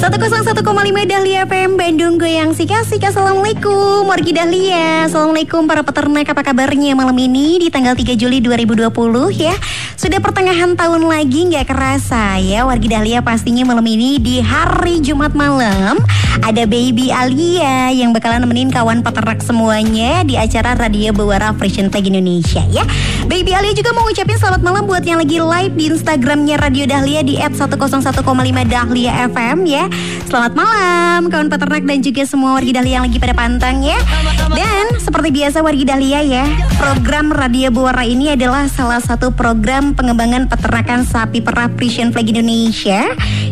101,5 Dahlia FM Bandung Goyang Sika Sika Assalamualaikum Wargi Dahlia. Assalamualaikum para peternak Apa kabarnya malam ini di tanggal 3 Juli 2020 ya? Sudah pertengahan tahun lagi nggak kerasa ya? Wargi Dahlia pastinya malam ini di hari Jumat malam Ada Baby Alia yang bakalan nemenin kawan peternak semuanya Di acara Radio Bewara Fashion Flag Indonesia ya? Baby Alia juga mau ngucapin selamat malam buat yang lagi live di Instagramnya Radio Dahlia di at 101,5 Dahlia FM ya Selamat malam kawan peternak dan juga semua wargi Dahlia yang lagi pada pantang ya. Dan seperti biasa wargi Dahlia ya, program Radio Buara ini adalah salah satu program pengembangan peternakan sapi perah Frisian Flag Indonesia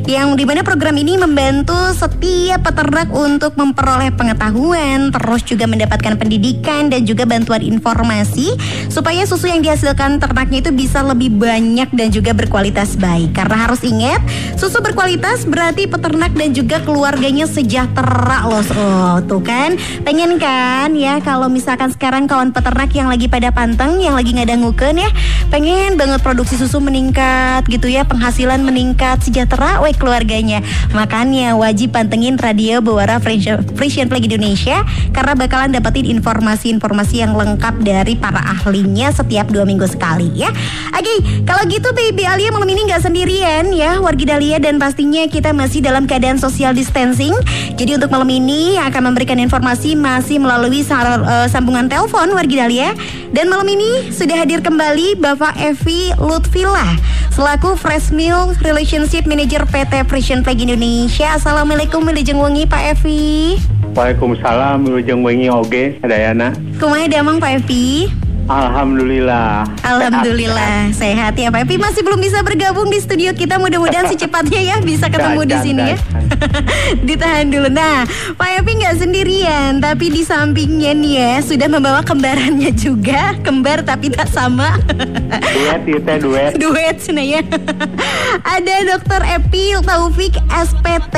yang di mana program ini membantu setiap peternak untuk memperoleh pengetahuan, terus juga mendapatkan pendidikan dan juga bantuan informasi supaya susu yang dihasilkan ternaknya itu bisa lebih banyak dan juga berkualitas baik. Karena harus ingat, susu berkualitas berarti peternak dan juga keluarganya sejahtera loh. Oh, tuh kan. Pengen kan ya kalau misalkan sekarang kawan peternak yang lagi pada panteng, yang lagi ngadangukeun ya, pengen banget produksi susu meningkat gitu ya, penghasilan meningkat, sejahtera we keluarganya. Makanya wajib pantengin radio Bewara Frisian Flag Indonesia karena bakalan dapetin informasi-informasi yang lengkap dari para ahlinya setiap dua minggu sekali ya. Oke, kalau gitu Baby Alia malam ini nggak sendirian ya, wargi Dahlia dan pastinya kita masih dalam keadaan social distancing. Jadi untuk malam ini akan memberikan informasi masih melalui uh, sambungan telepon wargi Dahlia. Dan malam ini sudah hadir kembali Bapak Evi Lutfila selaku Fresh Milk Relationship Manager PT Frisian Flag Indonesia. Assalamualaikum Wilujeng Wengi Pak Evi. Waalaikumsalam Wilujeng Wengi Oge Sadayana. Kumaha damang Pak Evi? Alhamdulillah. Alhamdulillah sehat, sehat ya Pak Evi masih belum bisa bergabung di studio kita mudah-mudahan secepatnya ya bisa ketemu di sini ya. Ditahan dulu. Nah, Pak Evi nggak sendirian tapi di sampingnya nih ya sudah membawa kembarannya juga, kembar tapi tak sama. duet kita duet. duet sini ya. Ada Dokter Epi Taufik SPT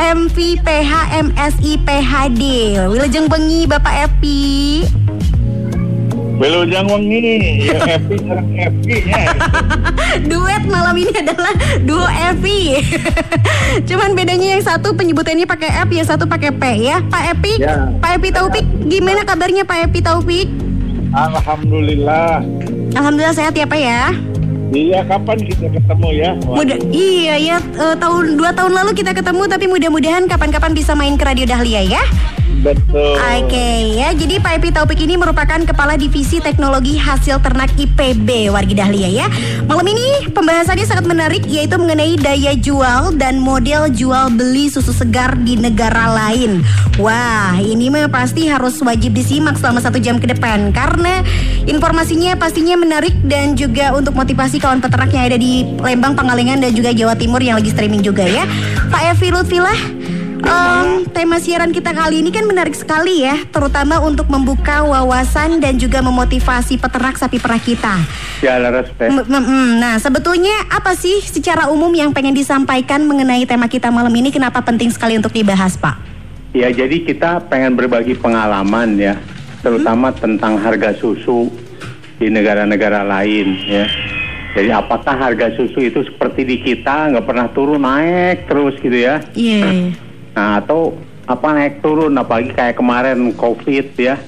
MVPH MSI PHD. Wilujeng bengi Bapak Epi. Wilujeng wengi, ya Evi sareng Evi ya. Duet malam ini adalah duo Evi. Cuman bedanya yang satu penyebutannya pakai F, yang satu pakai P ya. Pak Epi, ya. Pak Epi Taufik, gimana kabarnya Pak Epi Taufik? Alhamdulillah. Alhamdulillah sehat ya Pak ya. Iya, kapan kita ketemu ya? Muda, iya ya, uh, tahun dua tahun lalu kita ketemu, tapi mudah-mudahan kapan-kapan bisa main ke Radio Dahlia ya. Betul. Oke okay, ya, jadi Pak Epi Taufik ini merupakan Kepala Divisi Teknologi Hasil Ternak IPB Wargi Dahlia ya. Malam ini pembahasannya sangat menarik yaitu mengenai daya jual dan model jual beli susu segar di negara lain. Wah, ini mah pasti harus wajib disimak selama satu jam ke depan karena informasinya pastinya menarik dan juga untuk motivasi kawan peternak yang ada di Lembang, Pangalengan dan juga Jawa Timur yang lagi streaming juga ya. Pak Evi Lutfilah Um, tema siaran kita kali ini kan menarik sekali ya, terutama untuk membuka wawasan dan juga memotivasi peternak sapi perah kita. Ya, respect. Nah, sebetulnya apa sih secara umum yang pengen disampaikan mengenai tema kita malam ini? Kenapa penting sekali untuk dibahas, Pak? Ya, jadi kita pengen berbagi pengalaman ya, terutama hmm? tentang harga susu di negara-negara lain ya. Jadi apakah harga susu itu seperti di kita nggak pernah turun naik terus gitu ya? Iya. Yeah. Nah, atau apa naik turun apalagi kayak kemarin Covid ya.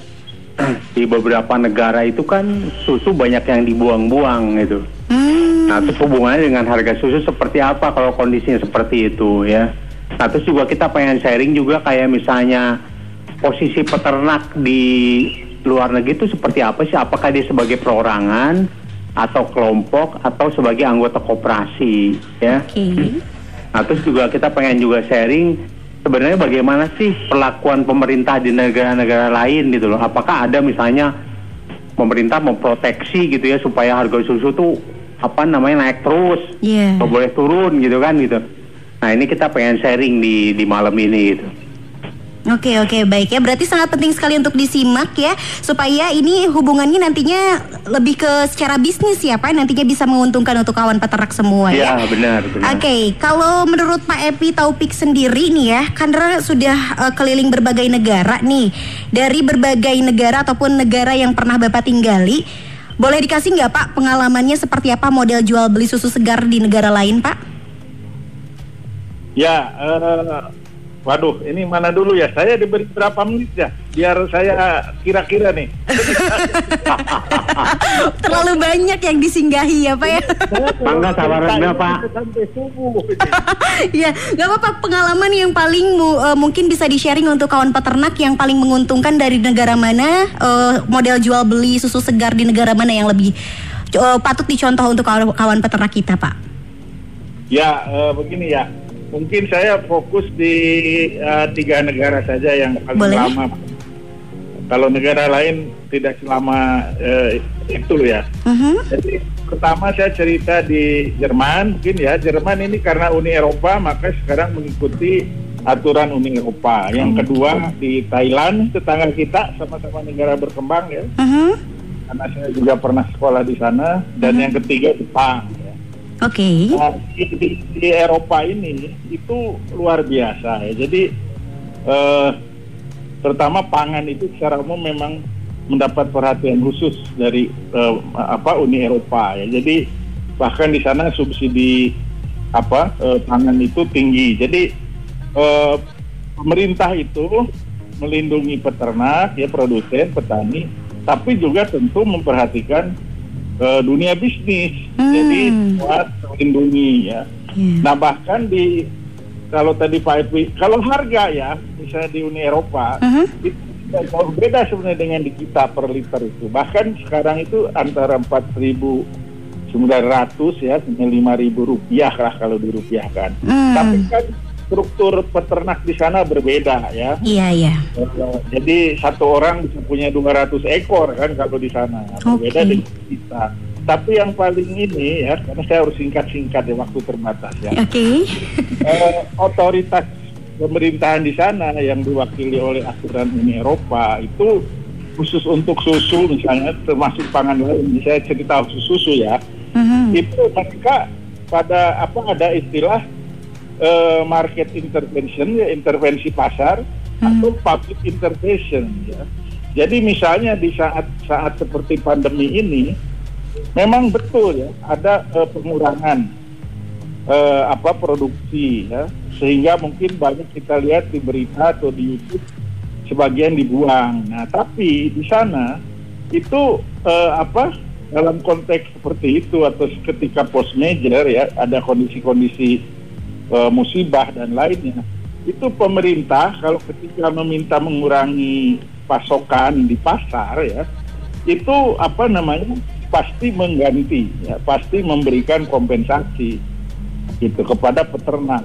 Di beberapa negara itu kan susu banyak yang dibuang-buang gitu. Hmm. Nah, itu hubungannya dengan harga susu seperti apa kalau kondisinya seperti itu ya. Nah, terus juga kita pengen sharing juga kayak misalnya posisi peternak di luar negeri itu seperti apa sih? Apakah dia sebagai perorangan atau kelompok atau sebagai anggota koperasi ya? Okay. Nah, terus juga kita pengen juga sharing sebenarnya bagaimana sih perlakuan pemerintah di negara-negara lain gitu loh? Apakah ada misalnya pemerintah memproteksi gitu ya supaya harga susu tuh apa namanya naik terus, yeah. nggak boleh turun gitu kan gitu. Nah ini kita pengen sharing di di malam ini gitu. Oke oke baik ya berarti sangat penting sekali untuk disimak ya supaya ini hubungannya nantinya lebih ke secara bisnis ya Pak nantinya bisa menguntungkan untuk kawan peternak semua ya. Ya, benar, benar. Oke kalau menurut Pak Epi Taufik sendiri nih ya karena sudah eh, keliling berbagai negara nih dari berbagai negara ataupun negara yang pernah Bapak tinggali boleh dikasih nggak Pak pengalamannya seperti apa model jual beli susu segar di negara lain Pak? Ya, eh, waduh, ini mana dulu ya? Saya diberi berapa menit ya? Biar saya kira-kira nih. Terlalu banyak yang disinggahi ya Pak ya. Mangga tawarannya, Pak. Sampai subuh. ini. Ya, nggak apa-apa pengalaman yang paling mu- eh, mungkin bisa di-sharing untuk kawan peternak yang paling menguntungkan dari negara mana, eh, model jual beli susu segar di negara mana yang lebih eh, patut dicontoh untuk kawan, kawan peternak kita, Pak. Ya, eh, begini ya. Mungkin saya fokus di eh, tiga negara saja yang paling Boleh. lama. Kalau negara lain tidak selama eh, itu ya. Mhm. Jadi pertama saya cerita di Jerman, mungkin ya Jerman ini karena Uni Eropa maka sekarang mengikuti aturan Uni Eropa. Yang kedua di Thailand, tetangga kita sama-sama negara berkembang ya. Mhm. Karena saya juga pernah sekolah di sana. Dan yang ketiga Jepang. Oke. Nah, di, di- Eropa ini itu luar biasa ya. Jadi eh, pertama pangan itu secara umum memang mendapat perhatian khusus dari eh, apa Uni Eropa ya. Jadi bahkan di sana subsidi apa eh, pangan itu tinggi. Jadi eh, pemerintah itu melindungi peternak ya produsen petani, tapi juga tentu memperhatikan eh, dunia bisnis. Hmm. Jadi buat melindungi ya. Ya. Nah bahkan di kalau tadi Pak Epi, kalau harga ya misalnya di Uni Eropa Mhm. itu tidak jauh beda sebenarnya dengan di kita per liter itu. Bahkan sekarang itu antara 4.900 ya sampai 5.000 rupiah lah kalau dirupiahkan. Hmm. Tapi kan struktur peternak di sana berbeda ya. Iya, iya. Eh, Jadi satu orang bisa punya 200 ekor kan kalau di sana. Berbeda Oke. dengan kita. Tapi yang paling ini ya, karena saya harus singkat-singkat ya waktu terbatas ya. Oke. Eh, otoritas pemerintahan di sana yang diwakili oleh aturan Uni Eropa itu khusus untuk susu misalnya termasuk pangan lain. Saya cerita khusus susu ya Mhm. itu mereka pada apa ada istilah eh, market intervention ya intervensi pasar atau public intervention ya. Jadi misalnya di saat saat seperti pandemi ini memang betul ya ada eh, pengurangan eh, apa produksi ya sehingga mungkin banyak kita lihat di berita atau di YouTube sebagian dibuang. Nah, tapi di sana itu eh, apa dalam konteks seperti itu atau ketika post major ya ada kondisi-kondisi eh, musibah dan lainnya itu pemerintah kalau ketika meminta mengurangi pasokan di pasar ya itu apa namanya pasti mengganti ya pasti memberikan kompensasi gitu kepada peternak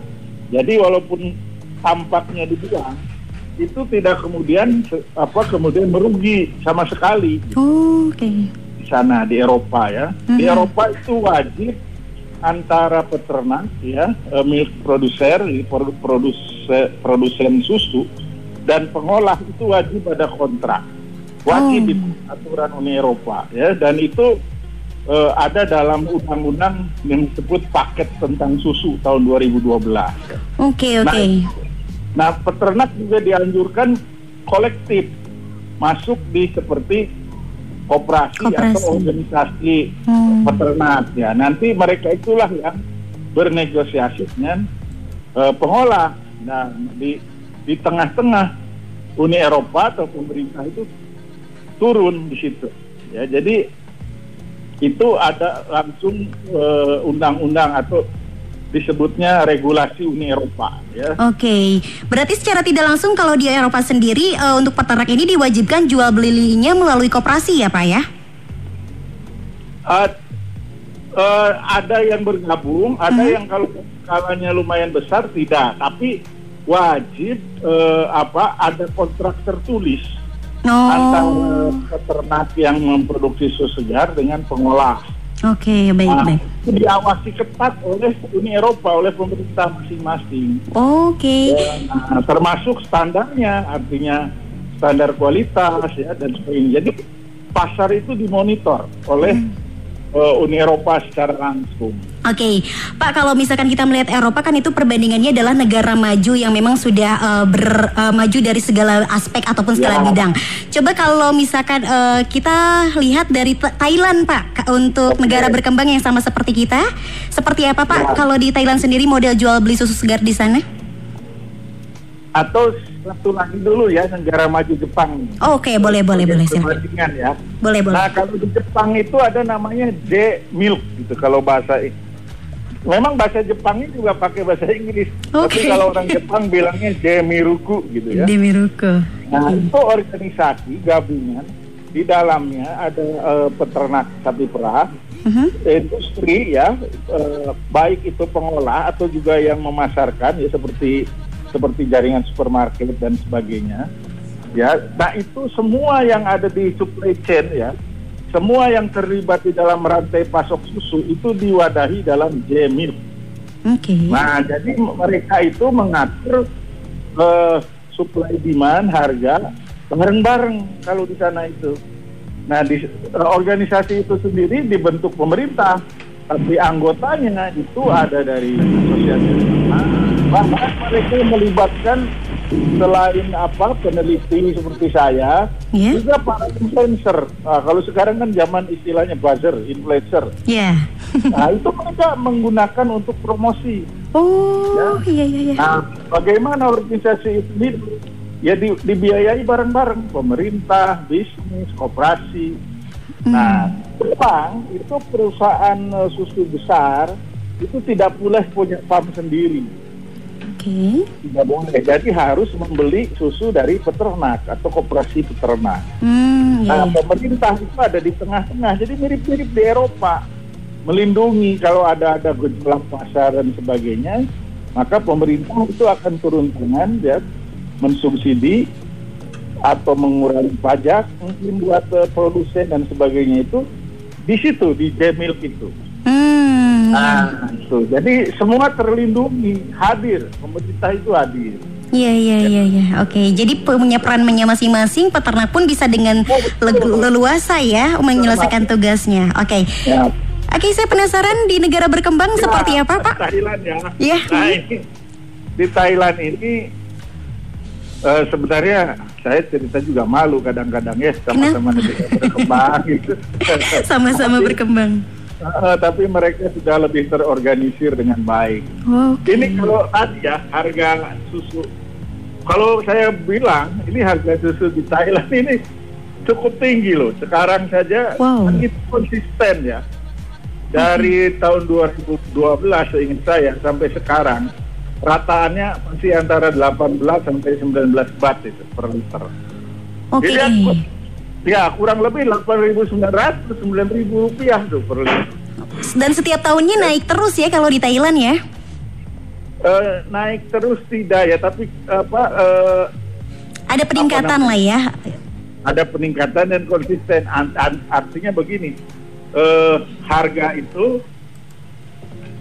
jadi walaupun tampaknya dibuang itu tidak kemudian apa kemudian merugi sama sekali Oh, Oke. di sana di Eropa ya. Di Mhm. Eropa itu wajib antara peternak ya, milk producer, jadi produ- produse- produsen susu dan pengolah itu wajib ada kontrak. Wajib Oh. di aturan Uni Eropa ya dan itu eh, ada dalam undang-undang yang disebut paket tentang susu tahun 2012. Oke, oke. Nah, peternak juga dianjurkan kolektif masuk di seperti koperasi, Koperasi. atau organisasi Hmm. peternak ya. Nanti mereka itulah yang bernegosiasi dengan eh, pengolah. Nah, di di tengah-tengah Uni Eropa atau pemerintah itu turun di situ. Ya, jadi itu ada langsung eh, undang-undang atau disebutnya regulasi Uni Eropa ya. Oke, berarti secara tidak langsung kalau di Eropa sendiri eh, untuk peternak ini diwajibkan jual belinya melalui koperasi ya Pak ya? Uh, uh, ada yang bergabung, ada Mhm. yang kalau skalanya lumayan besar tidak, tapi wajib uh, apa ada kontrak tertulis antara Oh, peternak yang memproduksi susu segar dengan pengolah. Oke, baik Nah, baik. diawasi ketat oleh Uni Eropa, oleh pemerintah masing-masing. Oke. Nah, termasuk standarnya, artinya standar kualitas ya dan sebagainya. Jadi pasar itu dimonitor oleh Uni Eropa secara langsung. Oke, Pak kalau misalkan kita melihat Eropa kan itu perbandingannya adalah negara maju yang memang sudah eh, ber, eh, maju dari segala aspek ataupun segala Ya. bidang. Coba kalau misalkan eh, kita lihat dari Th- Thailand Pak untuk Oke. negara berkembang yang sama seperti kita, seperti apa Pak Ya. kalau di Thailand sendiri model jual beli susu segar di sana? Atau satu lagi dulu ya negara maju Jepang. Oke, boleh boleh boleh. Perbandingan ya. Boleh boleh. Nah kalau di Jepang itu ada namanya J milk gitu kalau bahasa Memang bahasa Jepangnya juga pakai bahasa Inggris, tapi Oke. kalau orang Jepang bilangnya J miruku gitu ya. Demiruko. Nah, itu organisasi gabungan di dalamnya ada eh, peternak sapi perah, Mhm. industri ya, eh, baik itu pengolah atau juga yang memasarkan ya seperti seperti jaringan supermarket dan sebagainya. Ya, nah itu semua yang ada di supply chain ya, semua yang terlibat di dalam rantai pasok susu itu diwadahi dalam JMIL. Oke. Nah, jadi mereka itu mengatur eh, supply demand harga bareng-bareng kalau di sana itu. Nah, di eh, organisasi itu sendiri dibentuk pemerintah, tapi anggotanya itu ada dari sosialisasi. Bahkan mereka melibatkan selain apa peneliti seperti saya, Ya. juga para influencer. Nah, kalau sekarang kan zaman istilahnya buzzer, influencer. Ya. Nah, itu mereka menggunakan untuk promosi. Oh, iya iya iya. Nah, bagaimana organisasi hidup? Ya di, dibiayai bareng-bareng pemerintah, bisnis, koperasi. Nah, Jepang itu perusahaan eh, susu besar itu tidak boleh punya farm sendiri, Oke. tidak boleh. Jadi harus membeli susu dari peternak atau koperasi peternak. Hmm, iya. Nah, iya. pemerintah itu ada di tengah-tengah, jadi mirip-mirip di Eropa, melindungi kalau ada ada gejolak pasar dan sebagainya, maka pemerintah itu akan turun tangan, ya, mensubsidi atau mengurangi pajak mungkin buat eh, produsen dan sebagainya itu di situ di Jemilk itu. Hmm. Nah, itu. Jadi semua terlindungi, hadir, pemerintah itu hadir. Iya iya iya iya. Oke, jadi punya perannya masing-masing, peternak pun bisa dengan le- leluasa ya menyelesaikan tugasnya. Oke. Ya, Oke, saya penasaran di negara berkembang Ya, seperti apa, Pak? Thailand ya. Iya. Nah, ini, di Thailand ini eh, sebenarnya saya cerita juga malu kadang-kadang ya sama-sama negara berkembang gitu. Sama-sama berkembang. eh, tapi mereka sudah lebih terorganisir dengan baik. Oke. Ini kalau tadi ya harga susu, kalau saya bilang ini harga susu di Thailand ini cukup tinggi loh. Sekarang saja Wow. kan itu konsisten ya. Dari tahun 2012 seingat saya sampai sekarang rataannya masih antara 18 sampai 19 baht itu per liter. Oke. Jadi aku- ya kurang lebih 8.900 9.000 rupiah tuh per liter. Dan setiap tahunnya naik terus ya kalau di Thailand ya? Eh, naik terus tidak ya, tapi apa eh, Ada peningkatan namanya? lah ya. ada peningkatan dan konsisten. Artinya begini, eh, harga itu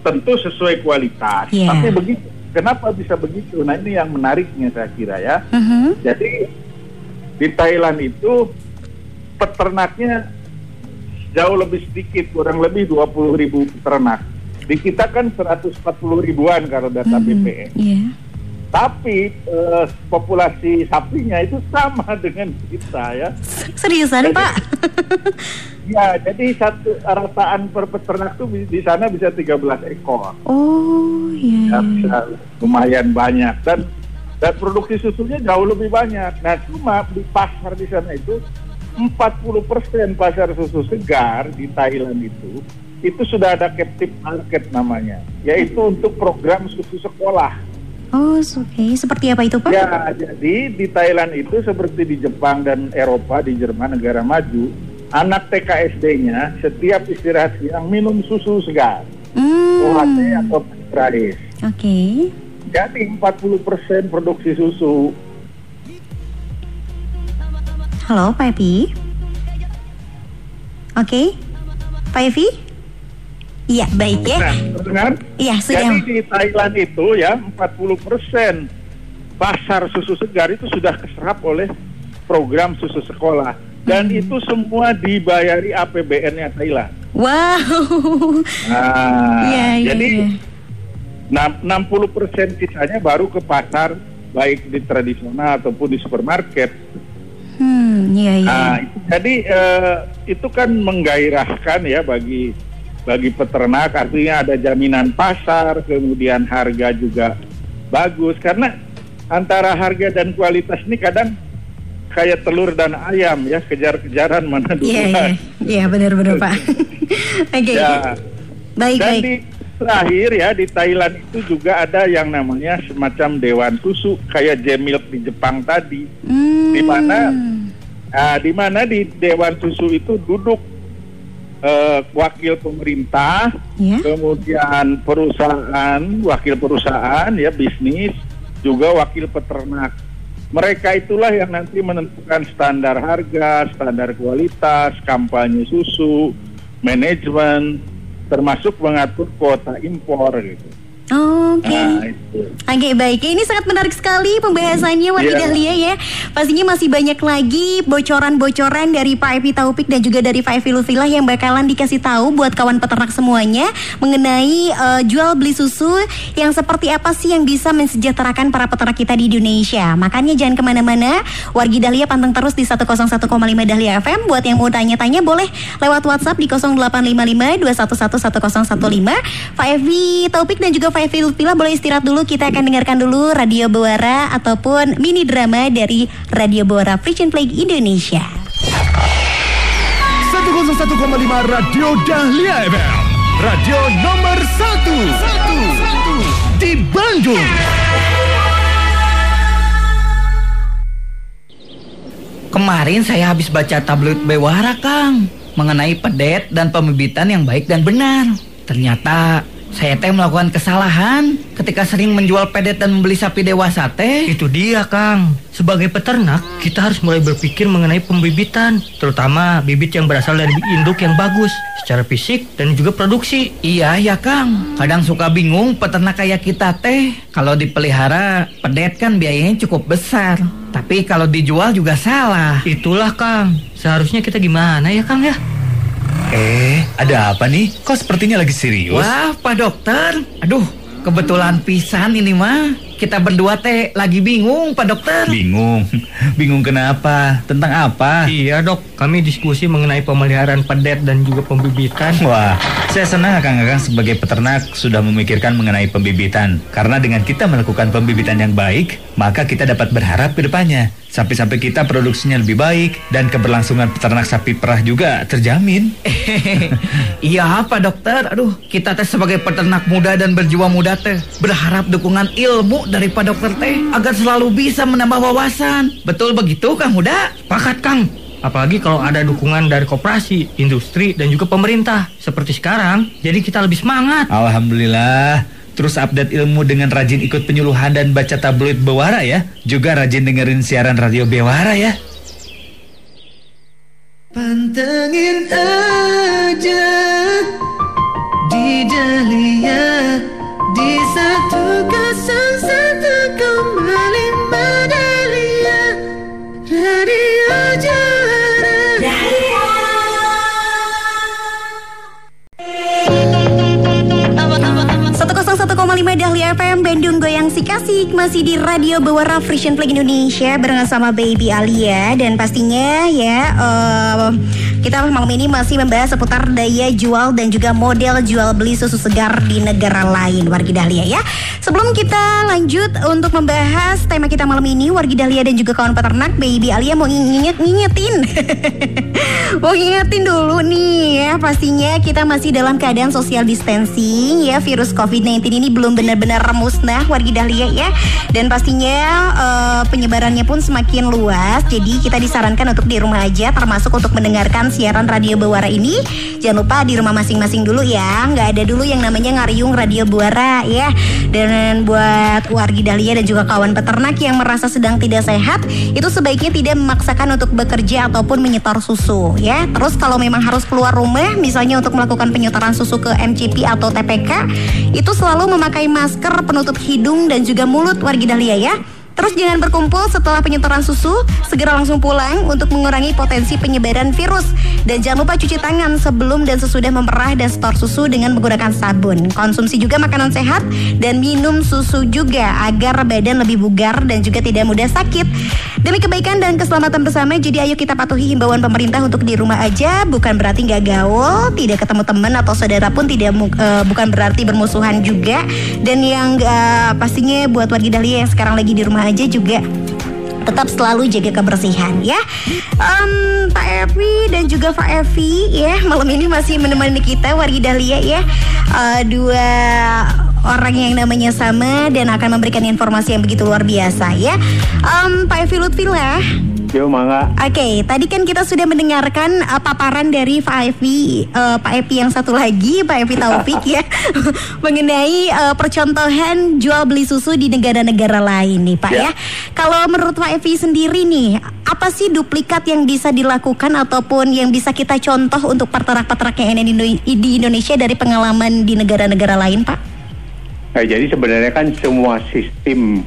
tentu sesuai kualitas. Iya. Tapi begitu, kenapa bisa begitu? Nah ini yang menariknya saya kira ya. Mhm. Jadi di Thailand itu peternaknya jauh lebih sedikit, kurang lebih 20 ribu peternak. Di kita kan 140 ribuan kalau data Mhm. BPS. Iya. Tapi eh, populasi sapinya itu sama dengan kita ya. Seriusan, Jadi- Pak? Ya, jadi satu rataan per peternak tuh di, sana bisa 13 ekor. oh, iya. Ya, iya. bisa lumayan banyak dan dan produksi susunya jauh lebih banyak. Nah, cuma di pasar di sana itu 40% pasar susu segar di Thailand itu itu sudah ada captive market namanya, yaitu untuk program susu sekolah. Oh, oke. Seperti apa itu, Pak? Ya, jadi di Thailand itu seperti di Jepang dan Eropa, di Jerman negara maju, anak TKSD-nya setiap istirahat siang minum susu segar, Hmm. atau. Oke. Jadi 40% produksi susu. Halo, Pak Evi. Oke. Pak Evi? Iya, baik ya. Nah, terdengar? Iya, sudah. Jadi di Thailand itu ya 40% pasar susu segar itu sudah keserap oleh program susu sekolah dan Hmm. itu semua dibayari APBN-nya Thailand. Wow. Nah, Iya, iya, jadi enam- 60% sisanya baru ke pasar baik di tradisional ataupun di supermarket. Hmm, iya iya. Nah, jadi eh, itu kan menggairahkan ya bagi bagi peternak artinya ada jaminan pasar, kemudian harga juga bagus karena antara harga dan kualitas ini kadang kayak telur dan ayam ya kejar-kejaran mana Iya duluan. iya. Iya benar-benar Pak. Oke. Ya. Baik Dan baik. di terakhir ya di Thailand itu juga ada yang namanya semacam dewan susu kayak Jemilk di Jepang tadi. Hmm. di mana Nah, di mana di Dewan Susu itu duduk eh, wakil pemerintah, Ya. kemudian perusahaan, wakil perusahaan ya bisnis, juga wakil peternak. Mereka itulah yang nanti menentukan standar harga, standar kualitas, kampanye susu, manajemen, termasuk mengatur kuota impor gitu. Oke. Nah, itu. Oke baik, ini sangat menarik sekali pembahasannya Wargi Iya. Dahlia ya. Pastinya masih banyak lagi bocoran-bocoran dari Pak Epi Taufik dan juga dari Pak Evi Lutfilah yang bakalan dikasih tahu buat kawan peternak semuanya mengenai eh, jual beli susu yang seperti apa sih yang bisa mensejahterakan para peternak kita di Indonesia. Makanya jangan ke mana-mana, Wargi Dahlia panteng terus di 101,5 Dahlia FM. Buat yang mau tanya-tanya boleh lewat WhatsApp di 0855 2111015. Pak Evi Taufik dan juga Pak Evi Lutfilah boleh istirahat dulu. Kita akan dengarkan dulu Radio Bawara ataupun mini drama dari Radio Bawara Frisian Flag Indonesia. 101,5 Radio Dahlia FM. Radio nomor 1 di Bandung. Kemarin saya habis baca tabloid Bewara, Kang, mengenai pedet dan pembibitan yang baik dan benar. Ternyata saya teh melakukan kesalahan ketika sering menjual pedet dan membeli sapi dewasa teh. Itu dia, Kang. Sebagai peternak, kita harus mulai berpikir mengenai pembibitan, terutama bibit yang berasal dari induk yang bagus secara fisik dan juga produksi. Iya ya Kang, kadang suka bingung peternak kayak kita teh. Kalau dipelihara pedet kan biayanya cukup besar, tapi kalau dijual juga salah. Itulah, Kang. Seharusnya kita gimana ya, Kang ya? Eh, ada apa nih? Kok sepertinya lagi serius? Wah, Pak Dokter, aduh, kebetulan pisan ini mah. Kita berdua teh lagi bingung, Pak Dokter. Bingung. Bingung kenapa? Tentang apa? Iya, Dok. Kami diskusi mengenai pemeliharaan pedet dan juga pembibitan. Wah, saya senang Akang-Akang sebagai peternak sudah memikirkan mengenai pembibitan. Karena dengan kita melakukan pembibitan yang baik, maka kita dapat berharap ke depannya. Sapi-sapi kita produksinya lebih baik dan keberlangsungan peternak sapi perah juga terjamin. iya, Pak Dokter. Aduh, kita teh sebagai peternak muda dan berjiwa muda teh berharap dukungan ilmu dari Pak Dokter teh agar selalu bisa menambah wawasan. Betul begitu, Kang Muda? Pakat, Kang. Apalagi kalau ada dukungan dari koperasi, industri, dan juga pemerintah. Seperti sekarang, jadi kita lebih semangat. Alhamdulillah. Terus update ilmu dengan rajin ikut penyuluhan dan baca tabloid Bewara ya. Juga rajin dengerin siaran radio Bewara ya. Pantengin aja di Dahlia di satu kosong satu koma 101,5 Dahlia FM Bandung Goyang si Kasih Masih di Radio Bawara Frisian Flag Indonesia Barengan sama Baby Alia. Dan pastinya ya eh, Kita malam ini masih membahas seputar daya jual Dan juga model jual beli susu segar di negara lain. Wargi Dahlia ya. Sebelum kita lanjut untuk membahas tema kita malam ini Wargi Dahlia dan juga kawan peternak Baby Alia mau nginget ngingetin. Mau ngingetin dulu nih ya Pastinya kita masih dalam keadaan social distancing ya. Virus COVID-19 ini belum benar-benar musnah wargi Dahlia ya. Dan pastinya eh, penyebarannya pun semakin luas. Jadi kita disarankan untuk di rumah aja Termasuk untuk mendengarkan mendengarkan siaran Radio Buara ini, jangan lupa di rumah masing-masing dulu ya. Nggak ada dulu yang namanya ngariung Radio Buara ya. Dan buat wargi Dahlia dan juga kawan peternak yang merasa sedang tidak sehat, itu sebaiknya tidak memaksakan untuk bekerja ataupun menyetor susu ya. Terus kalau memang harus keluar rumah, misalnya untuk melakukan penyetoran susu ke MCP atau TPK, itu selalu memakai masker penutup hidung dan juga mulut wargi Dahlia ya. Terus jangan berkumpul setelah penyetoran susu, segera langsung pulang untuk mengurangi potensi penyebaran virus. Dan jangan lupa cuci tangan sebelum dan sesudah memerah dan setor susu dengan menggunakan sabun. Konsumsi juga makanan sehat dan minum susu juga agar badan lebih bugar dan juga tidak mudah sakit. Demi kebaikan dan keselamatan bersama, jadi ayo kita patuhi himbauan pemerintah untuk di rumah aja. Bukan berarti nggak gaul, tidak ketemu teman atau saudara pun tidak eh, bukan berarti bermusuhan juga. Dan yang eh, pastinya buat warga Dahlia yang sekarang lagi di rumah aja juga tetap selalu jaga kebersihan ya. Em, Pak Evi dan juga Pak Evi ya malam ini masih menemani kita wargi Dahlia ya. Eh, dua orang yang namanya sama dan akan memberikan informasi yang begitu luar biasa ya. Em, Pak Evi Lutfila. Yo mangga. Oke, tadi kan kita sudah mendengarkan uh, paparan dari Pak Evi, uh, Pak Evi yang satu lagi, Pak Evi Taufik ya, mengenai uh, percontohan jual beli susu di negara-negara lain nih Pak ya. Ya. Kalau menurut Pak Evi sendiri nih, apa sih duplikat yang bisa dilakukan ataupun yang bisa kita contoh untuk peternak-peternak yang di Indonesia dari pengalaman di negara-negara lain Pak? Nah, jadi sebenarnya kan semua sistem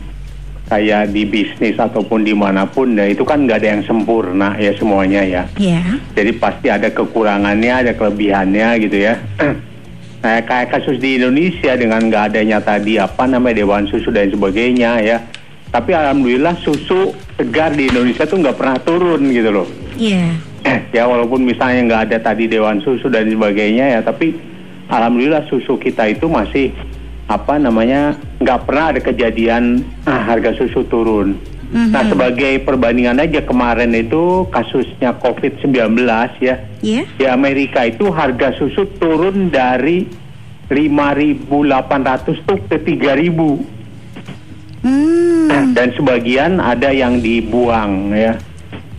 kayak di bisnis ataupun di mana pun, ya itu kan nggak ada yang sempurna ya semuanya ya. Ya. Jadi pasti ada kekurangannya, ada kelebihannya gitu ya. Nah, kayak kasus di Indonesia dengan nggak adanya tadi apa namanya dewan susu dan sebagainya ya. Tapi alhamdulillah susu segar di Indonesia tuh nggak pernah turun gitu loh. Iya. ya walaupun misalnya nggak ada tadi dewan susu dan sebagainya ya, tapi alhamdulillah susu kita itu masih apa namanya nggak pernah ada kejadian ah, harga susu turun. Nah sebagai perbandingan aja kemarin itu kasusnya COVID-19 ya Iya. di Amerika itu harga susu turun dari 5.800 tuh ke 3.000 Hmm. dan sebagian ada yang dibuang ya.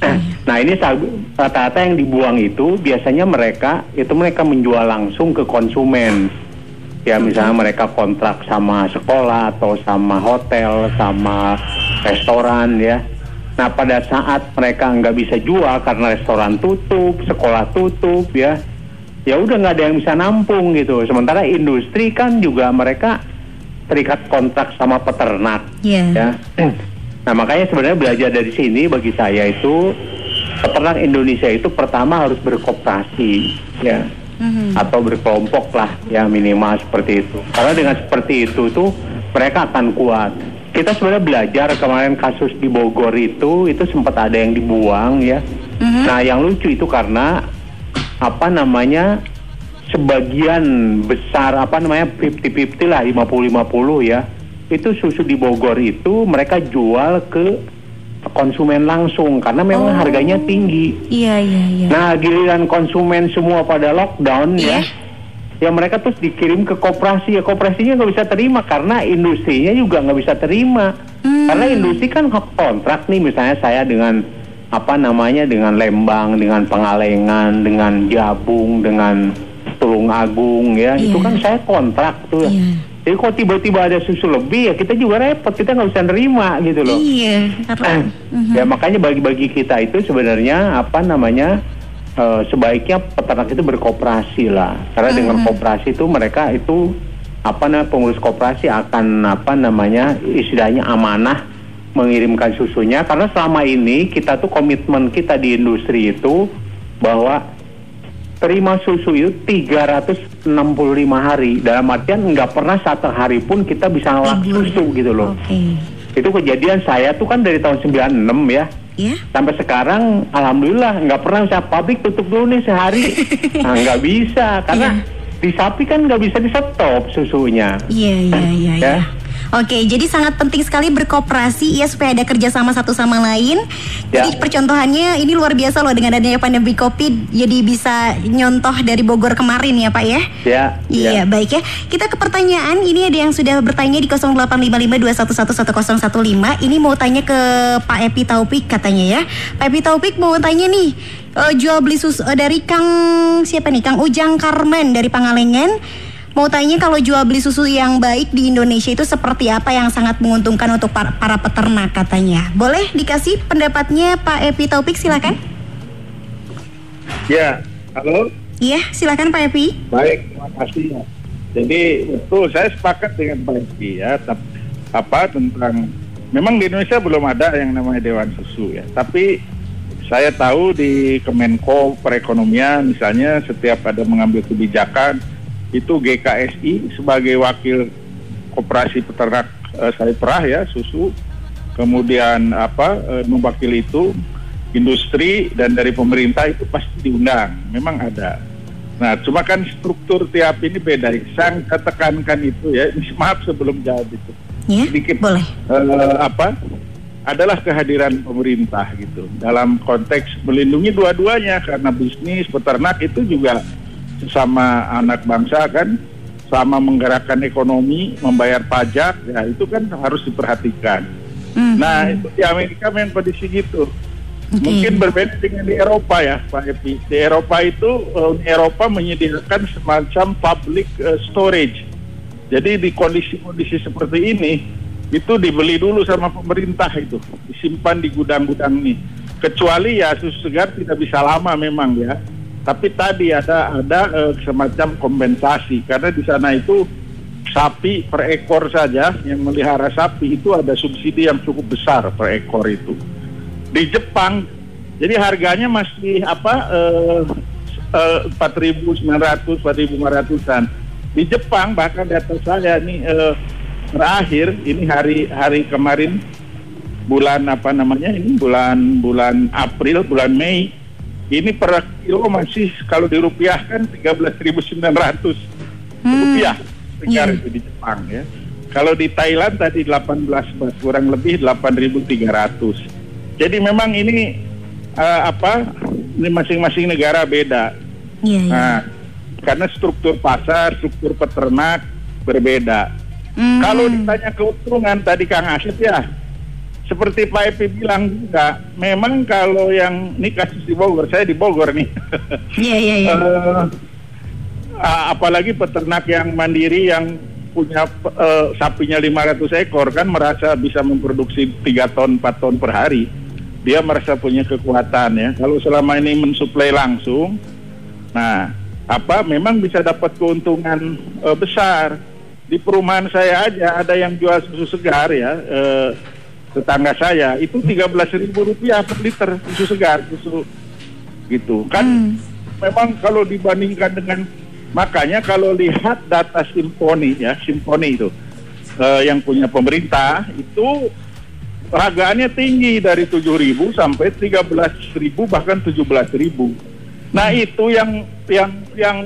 Nah ini rata-rata yang dibuang itu biasanya mereka itu mereka menjual langsung ke konsumen. Ya misalnya mereka kontrak sama sekolah atau sama hotel, sama restoran ya. Nah pada saat mereka nggak bisa jual karena restoran tutup, sekolah tutup ya, ya udah nggak ada yang bisa nampung gitu. Sementara industri kan juga mereka terikat kontrak sama peternak Iya. ya. Nah makanya sebenarnya belajar dari sini bagi saya itu peternak Indonesia itu pertama harus berkooperasi ya Mhm. atau berkelompok lah ya minimal seperti itu. Karena dengan seperti itu tuh mereka akan kuat. Kita sebenarnya belajar kemarin kasus di Bogor itu itu sempat ada yang dibuang ya. Nah yang lucu itu karena apa namanya sebagian besar apa namanya 50-50 lah 50-50 ya itu susu di Bogor itu mereka jual ke konsumen langsung karena memang Oh. harganya tinggi. Iya, iya, iya. Nah giliran konsumen semua pada lockdown Iya. ya, ya mereka terus dikirim ke koperasi ya koperasinya nggak bisa terima karena industrinya juga nggak bisa terima Hmm. karena industri kan hak kontrak nih misalnya saya dengan apa namanya dengan Lembang dengan Pengalengan dengan Jabung dengan Tulung Agung ya itu Iya. kan saya kontrak tuh Iya. Jadi kok tiba-tiba ada susu lebih ya kita juga repot. Kita nggak bisa nerima gitu loh. Iya, karena Mhm. ya makanya bagi-bagi kita itu sebenarnya apa namanya eh, sebaiknya peternak itu berkooperasi lah. Karena dengan kooperasi itu mereka itu apa namanya pengurus kooperasi akan apa namanya istilahnya amanah mengirimkan susunya. Karena selama ini kita tuh komitmen kita di industri itu bahwa terima susu itu 365 hari dalam artian nggak pernah satu hari pun kita bisa Libur. susu gitu loh Oke. itu kejadian saya tuh kan dari tahun 96 ya Ya. sampai sekarang alhamdulillah nggak pernah saya pabrik tutup dulu nih sehari nah, nggak bisa karena di sapi kan nggak bisa di stop susunya Iya, iya, iya, Ya. iya. Oke, jadi sangat penting sekali berkooperasi ya supaya ada kerjasama satu sama lain. Ya. Jadi percontohannya ini luar biasa loh dengan adanya pandemi COVID, jadi bisa nyontoh dari Bogor kemarin ya Pak ya. Ya, Iya, ya. baik ya. Kita ke pertanyaan. Ini ada yang sudah bertanya di 085521111015. Ini mau tanya ke Pak Epi Taufik katanya ya. Pak Epi Taufik mau tanya nih, eh, jual beli susu eh, dari Kang siapa nih? Kang Ujang Karmen dari Pangalengan. Mau tanya kalau jual beli susu yang baik di Indonesia itu seperti apa yang sangat menguntungkan untuk para, para peternak katanya. Boleh dikasih pendapatnya Pak Epi Taufik silakan. Ya, halo. Iya, silakan Pak Epi. Baik, terima kasih ya. Jadi betul saya sepakat dengan Pak Eski ya, apa tentang memang di Indonesia belum ada yang namanya Dewan Susu ya. Tapi saya tahu di Kemenko Perekonomian misalnya setiap ada mengambil kebijakan itu GKSI sebagai wakil koperasi peternak eh, saya perah ya susu kemudian apa eh, mewakili itu industri dan dari pemerintah itu pasti diundang memang ada Nah, cuma kan struktur tiap ini beda. Saya tekankan itu ya. Maaf sebelum jawab itu. Ya, Sedikit boleh. eh, apa? Adalah kehadiran pemerintah gitu dalam konteks melindungi dua-duanya karena bisnis peternak itu juga sesama anak bangsa kan sama menggerakkan ekonomi, membayar pajak, ya itu kan harus diperhatikan. Hmm. Nah, itu di Amerika memang kondisi gitu. Oke. Mungkin berbeda dengan di Eropa ya, Pak Epi. Di Eropa itu eh, Uni Eropa menyediakan semacam public eh, storage. Jadi di kondisi-kondisi seperti ini itu dibeli dulu sama pemerintah itu, disimpan di gudang-gudang ini. Kecuali ya susu segar tidak bisa lama memang ya. Tapi tadi ada ada eh, semacam kompensasi. Karena di sana itu sapi per ekor saja yang melihara sapi itu ada subsidi yang cukup besar per ekor itu. Di Jepang jadi harganya masih apa eh, eh, 4.900 4.500an di Jepang bahkan data saya ini eh, terakhir ini hari hari kemarin bulan apa namanya ini? Bulan bulan April bulan Mei ini per kilo masih kalau dirupiahkan 13.900 rupiah segar Iya. itu di Jepang ya kalau di Thailand tadi 18 Mas, kurang lebih 8.300 jadi memang ini eh, apa ini masing-masing negara beda Iya, iya. Nah, karena struktur pasar, struktur peternak berbeda. Hmm. Kalau ditanya keuntungan tadi Kang Asep ya, seperti Pak Epi bilang juga, memang kalau yang ini kasus di Bogor, saya di Bogor nih. Iya, iya, iya. Eh, apalagi peternak yang mandiri yang punya eh, sapinya 500 ekor kan merasa bisa memproduksi 3 ton 4 ton per hari dia merasa punya kekuatan ya kalau selama ini mensuplai langsung nah apa memang bisa dapat keuntungan eh, besar di perumahan saya aja ada yang jual susu segar ya eh, tetangga saya itu 13.000 rupiah per liter susu segar susu gitu. Kan Hmm. memang kalau dibandingkan dengan makanya kalau lihat data simponi ya simponi itu eh, yang punya pemerintah itu harganya tinggi dari 7.000 sampai 13.000 bahkan 17.000 nah itu yang yang yang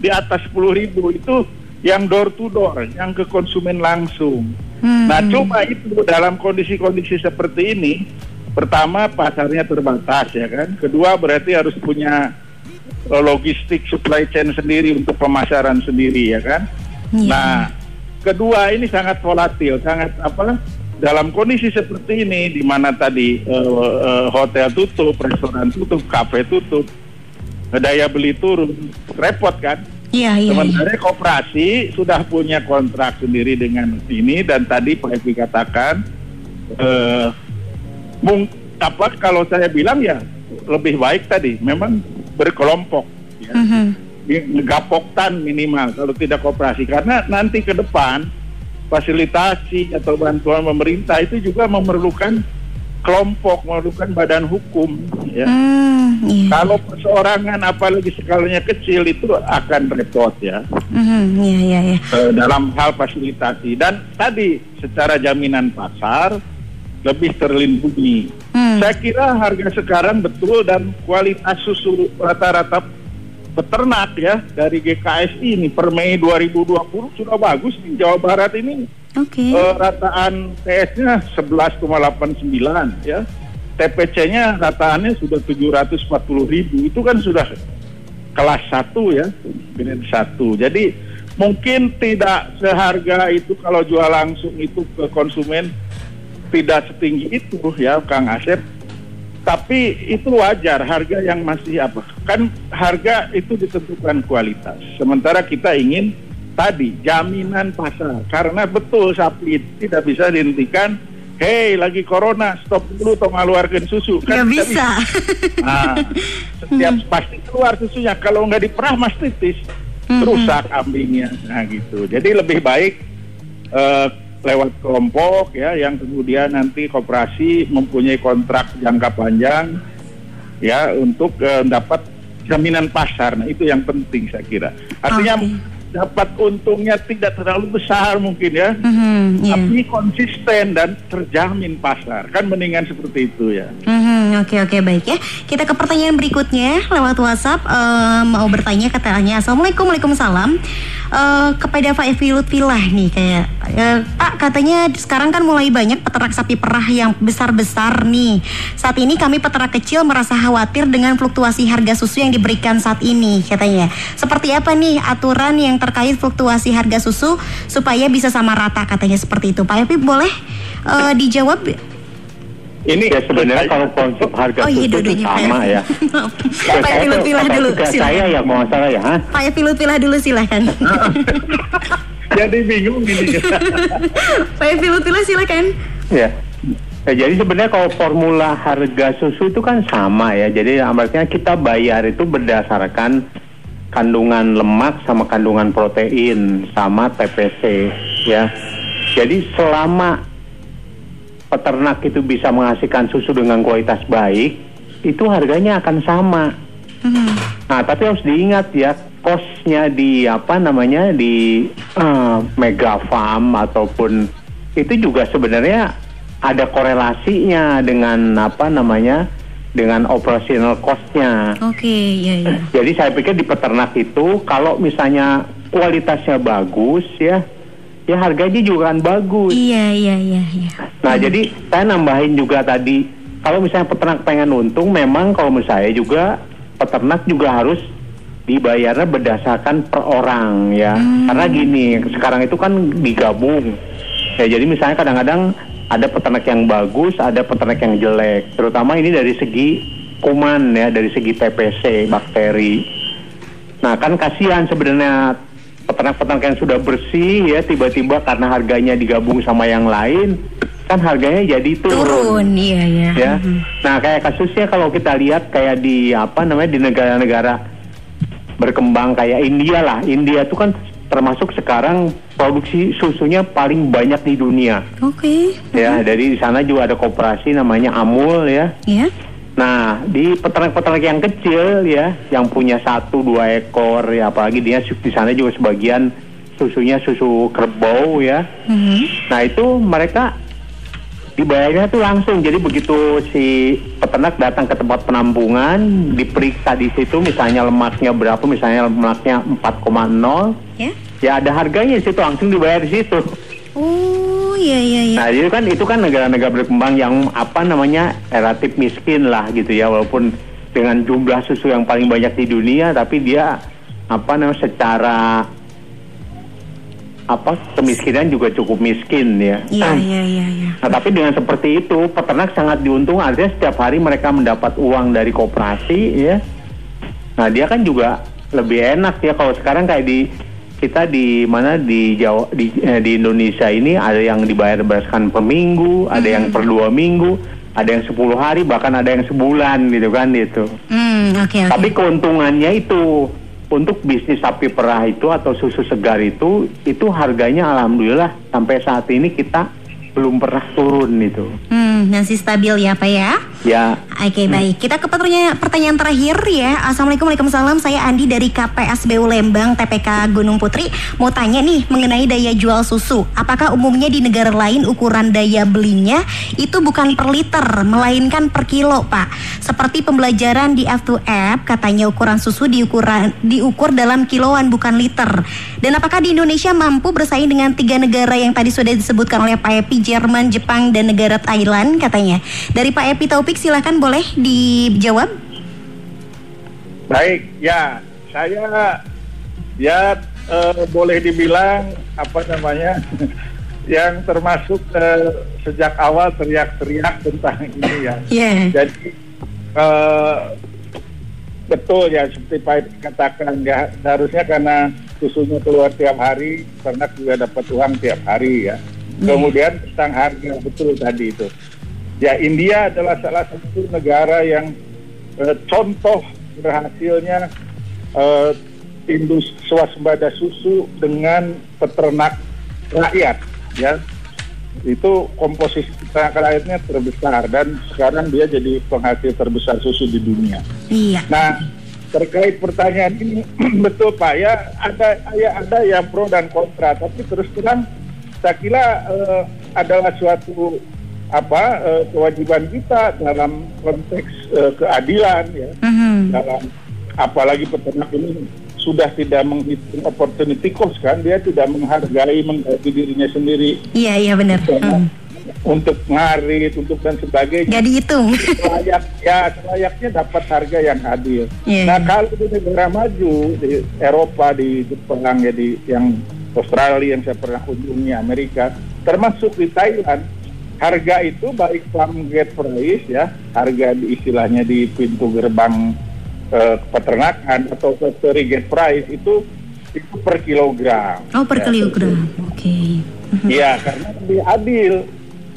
di atas 10.000 itu yang door to door yang ke konsumen langsung Hmm. Nah, cuma itu dalam kondisi-kondisi seperti ini, pertama pasarnya terbatas ya kan. Kedua berarti harus punya eh, logistik supply chain sendiri untuk pemasaran sendiri ya kan. Iya. Nah, kedua ini sangat volatil, sangat apa? Dalam kondisi seperti ini, di mana tadi eh, eh, hotel tutup, restoran tutup, kafe tutup, daya beli turun, repot kan? Iya, iya. iya. Sementara koperasi sudah punya kontrak sendiri dengan ini dan tadi Pak Evi katakan eh, mung, apa kalau saya bilang ya lebih baik tadi memang berkelompok ya. Mhm. Ngegapoktan minimal kalau tidak koperasi karena nanti ke depan fasilitasi atau bantuan pemerintah itu juga memerlukan kelompok, memerlukan badan hukum ya. Hmm, iya. Kalau perseorangan apalagi skalanya kecil itu akan repot ya Mhm, Iya, iya, iya. eh, dalam hal fasilitasi dan tadi secara jaminan pasar lebih terlindungi. Hmm. Saya kira harga sekarang betul dan kualitas susu rata-rata peternak ya dari GKSI ini per Mei 2020 sudah bagus di Jawa Barat ini Oke. Eh, rataan TS-nya 11,89 ya. TPC-nya rataannya sudah 740 ribu. Itu kan sudah kelas satu ya, grade satu. Jadi mungkin tidak seharga itu kalau jual langsung itu ke konsumen tidak setinggi itu ya, Kang Asep. Tapi itu wajar harga yang masih apa? Kan harga itu ditentukan kualitas. Sementara kita ingin tadi jaminan pasar karena betul sapi tidak bisa dihentikan Hei, lagi corona, stop dulu tong ngeluarkan susu. Nggak tidak bisa. Nah, setiap pasti keluar susunya. Kalau nggak diperah mastitis, rusak kambingnya. Nah gitu. Jadi lebih baik eh, lewat kelompok ya, yang kemudian nanti koperasi mempunyai kontrak jangka panjang ya untuk eh, dapat jaminan pasar. Nah itu yang penting saya kira. Artinya Oke. Dapat untungnya tidak terlalu besar mungkin ya. Mhm, iya. Tapi konsisten dan terjamin pasar kan mendingan seperti itu ya. Mhm, Oke oke baik ya. Kita ke pertanyaan berikutnya lewat WhatsApp eh, mau bertanya katanya Assalamualaikum Waalaikumsalam Eh, kepada Pak Evi Lutfilah nih kayak eh, Pak katanya sekarang kan mulai banyak peternak sapi perah yang besar-besar nih. Saat ini kami peternak kecil merasa khawatir dengan fluktuasi harga susu yang diberikan saat ini katanya. Seperti apa nih aturan yang terkait fluktuasi harga susu supaya bisa sama rata katanya seperti itu. Pak Evi boleh eh, dijawab? Ini ya sebenarnya kalau konsep harga Oh iya itu sama ya. Ya, Pak saya kata dulu tugas saya ya mau salah ya. Pak Evi Lutfilah dulu silahkan Jadi bingung ini. Pak Evi Lutfilah silakan Ya. Ya, jadi sebenarnya kalau formula harga susu itu kan sama ya. Jadi artinya kita bayar itu berdasarkan kandungan lemak sama kandungan protein sama TPC ya. Jadi selama peternak itu bisa menghasilkan susu dengan kualitas baik, itu harganya akan sama. Nah, tapi harus diingat ya, kosnya di apa namanya di eh, mega farm ataupun itu juga sebenarnya ada korelasinya dengan apa namanya dengan operational costnya. Oke ya ya Jadi saya pikir di peternak itu kalau misalnya kualitasnya bagus ya, ya harganya juga akan bagus. Iya iya iya iya Nah, jadi saya nambahin juga tadi, kalau misalnya peternak pengen untung, memang kalau menurut saya juga peternak juga harus dibayarnya berdasarkan per orang ya. Karena gini, sekarang itu kan digabung. Ya, jadi misalnya kadang-kadang ada peternak yang bagus, ada peternak yang jelek. Terutama ini dari segi kuman ya, dari segi TPC, bakteri. Nah kan kasihan sebenarnya peternak-peternak yang sudah bersih ya tiba-tiba karena harganya digabung sama yang lain kan harganya jadi turun. turun iya iya Ya. Mhm. Nah kayak kasusnya kalau kita lihat kayak di apa namanya di negara-negara berkembang kayak India lah. India itu kan termasuk sekarang produksi susunya paling banyak di dunia. Oke Ya, dari di sana juga ada koperasi namanya Amul ya. ya Nah, di peternak-peternak yang kecil ya, yang punya satu dua ekor ya, apalagi dia di sana juga sebagian susunya susu kerbau ya. Mhm. Nah itu mereka dibayarnya tuh langsung. Jadi begitu si peternak datang ke tempat penampungan, diperiksa di situ, misalnya lemaknya berapa, misalnya lemaknya 4,0, ya ya ada harganya di situ langsung dibayar di situ. oh iya iya iya Nah, itu kan itu kan negara-negara berkembang yang apa namanya relatif miskin lah gitu ya, walaupun dengan jumlah susu yang paling banyak di dunia, tapi dia apa namanya secara apa kemiskinan juga cukup miskin ya. iya iya iya iya Nah, tapi dengan seperti itu, peternak sangat diuntung. Artinya setiap hari mereka mendapat uang dari koperasi, ya. Nah, dia kan juga lebih enak ya kalau sekarang kayak di kita di mana? Di Jawa di, eh, di Indonesia ini ada yang dibayar berdasarkan per minggu, ada yang per dua minggu, ada yang 10 hari, bahkan ada yang sebulan gitu kan itu. hmm oke oke. Tapi keuntungannya itu untuk bisnis sapi perah itu atau susu segar itu itu harganya alhamdulillah sampai saat ini kita belum pernah turun itu. hmm masih stabil ya pak ya? Ya, Oke baik, kita ke pertanyaan, pertanyaan terakhir ya. Assalamualaikum Waalaikumsalam. Saya Andi dari KPSBU Lembang TPK Gunung Putri. Mau tanya nih mengenai daya jual susu. Apakah umumnya di negara lain ukuran daya belinya itu bukan per liter, melainkan per kilo, Pak? Seperti pembelajaran di F2App, katanya ukuran susu diukuran diukur dalam kiloan bukan liter. Dan apakah di Indonesia mampu bersaing dengan tiga negara yang tadi sudah disebutkan oleh Pak Epi, Jerman, Jepang, dan negara Thailand katanya? Dari Pak Epi Taufik silahkan boleh dijawab. Baik, ya saya ya eh, boleh dibilang apa namanya yang termasuk eh, sejak awal teriak-teriak tentang ini ya. Iya. Jadi eh, betul ya seperti Pak katakan ya harusnya karena susunya keluar tiap hari karena juga dapat uang tiap hari ya. Kemudian tentang harga betul tadi itu. Ya India adalah salah satu negara yang eh, contoh berhasilnya eh, industri swasembada susu dengan peternak rakyat ya itu komposisi peternak rakyatnya terbesar dan sekarang dia jadi penghasil terbesar susu di dunia. Iya. Nah terkait pertanyaan ini betul Pak ya ada ya ada yang pro dan kontra tapi terus terang saya kira eh, adalah suatu apa eh, kewajiban kita dalam konteks eh, keadilan ya Mhm. dalam apalagi peternak ini sudah tidak menghitung opportunity cost kan dia tidak menghargai menggaji dirinya sendiri Iya iya benar. Hmm. untuk ngarit untuk dan sebagainya Gak dihitung. layak ya selayaknya dapat harga yang adil. Iya, nah kalau di negara maju di Eropa di Jepang ya di yang Australia yang saya pernah kunjungi Amerika termasuk di Thailand harga itu baik farm gate price ya harga di istilahnya di pintu gerbang eh, peternakan atau factory gate price itu itu per kilogram. Oh per Ya, kilogram. Oke. Mhm. Iya, karena lebih adil,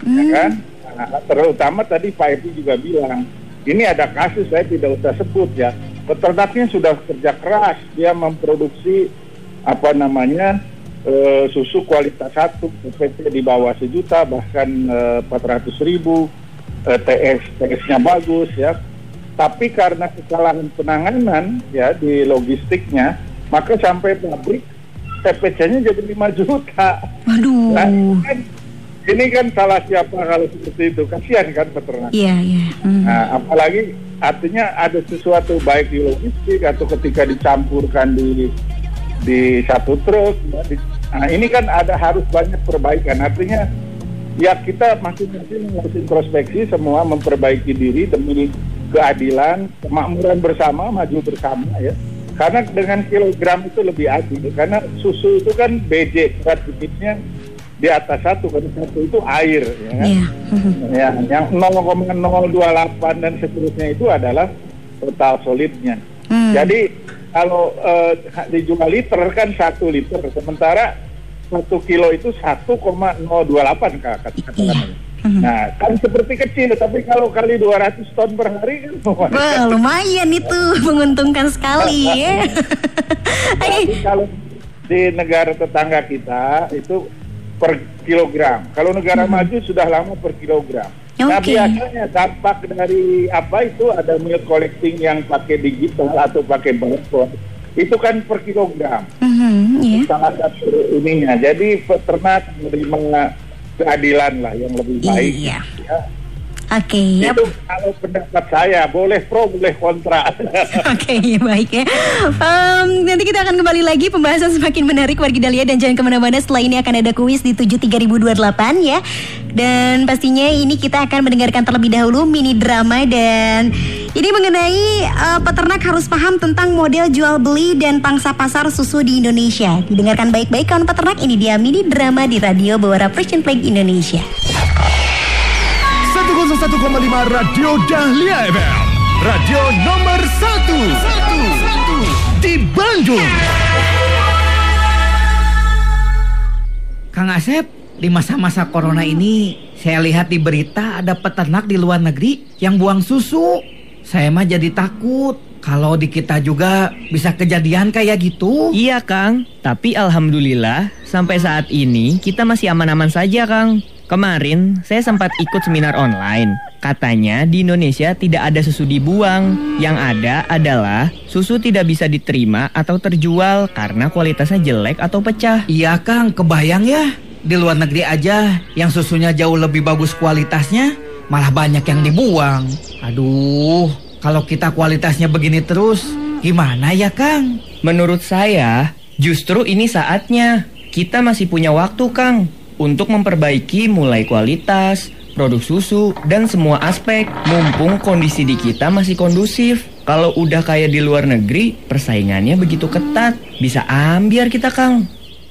ya kan? Nah, terutama tadi Pak Epi juga bilang, ini ada kasus saya tidak usah sebut ya. Peternaknya sudah kerja keras, dia memproduksi apa namanya eh, susu kualitas satu, PPT di bawah sejuta bahkan empat ratus ribu, eh, TS TS-nya bagus ya. Tapi karena kesalahan penanganan ya di logistiknya, maka sampai pabrik TPC-nya jadi 5 juta. Waduh. Nah, ini kan, ini kan salah siapa kalau seperti itu. Kasihan kan peternak. Iya iya. Hmm. Nah, apalagi artinya ada sesuatu baik di logistik atau ketika dicampurkan di di satu truk. di- nah, ini kan ada harus banyak perbaikan. Artinya ya kita masing-masing harus introspeksi semua memperbaiki diri demi keadilan, kemakmuran bersama, maju bersama ya. Karena dengan kilogram itu lebih adil. Karena susu itu kan BJ berat bibitnya di atas satu, kan satu itu air, ya kan? Mhm. Ya, yang 0,028 dan seterusnya itu adalah total solidnya. Hmm. Jadi kalau eh, dijual liter kan satu liter, sementara satu kilo itu 1,028 kak katakan. Iya. Mhm. Nah, kan seperti kecil, tapi kalau kali 200 ton per hari kan Wah lumayan itu menguntungkan sekali ya. Oke. Tapi kalau di negara tetangga kita itu per kilogram. Kalau negara maju sudah lama per kilogram. Nah Oke. biasanya dampak dari apa itu ada milk collecting yang pakai digital atau pakai barcode itu kan per kilogram. Mhm, iya. Salah satu ininya. Jadi peternak menerima keadilan lah yang lebih baik. Iya. Ya. Oke. ya. Itu kalau pendapat saya boleh pro boleh kontra. Oke, ya baik ya. Em, nanti kita akan kembali lagi pembahasan semakin menarik wargi Dahlia dan jangan ke mana-mana. Setelah ini akan ada kuis di 73028 ya. Dan pastinya ini kita akan mendengarkan terlebih dahulu mini drama dan ini mengenai eh, peternak harus paham tentang model jual beli dan pangsa pasar susu di Indonesia. Didengarkan baik-baik kawan peternak. Ini dia mini drama di radio Bawara Fresh Plague Indonesia. 101,5 Radio Dahlia FM Radio nomor 1 Di Bandung. Kang Asep, di masa-masa corona ini saya lihat di berita ada peternak di luar negeri yang buang susu. Saya mah jadi takut kalau di kita juga bisa kejadian kayak gitu. Iya Kang, tapi alhamdulillah sampai saat ini kita masih aman-aman saja Kang. Kemarin saya sempat ikut seminar online. Katanya di Indonesia tidak ada susu dibuang. Yang ada adalah susu tidak bisa diterima atau terjual karena kualitasnya jelek atau pecah. Iya Kang, kebayang ya. Di luar negeri aja yang susunya jauh lebih bagus kualitasnya, malah banyak yang dibuang. Aduh, kalau kita kualitasnya begini terus, gimana ya Kang? Menurut saya, justru ini saatnya. Kita masih punya waktu, Kang, untuk memperbaiki mulai kualitas, produk susu, dan semua aspek. Mumpung kondisi di kita masih kondusif. Kalau udah kayak di luar negeri, persaingannya begitu ketat. Bisa ambiar kita, Kang.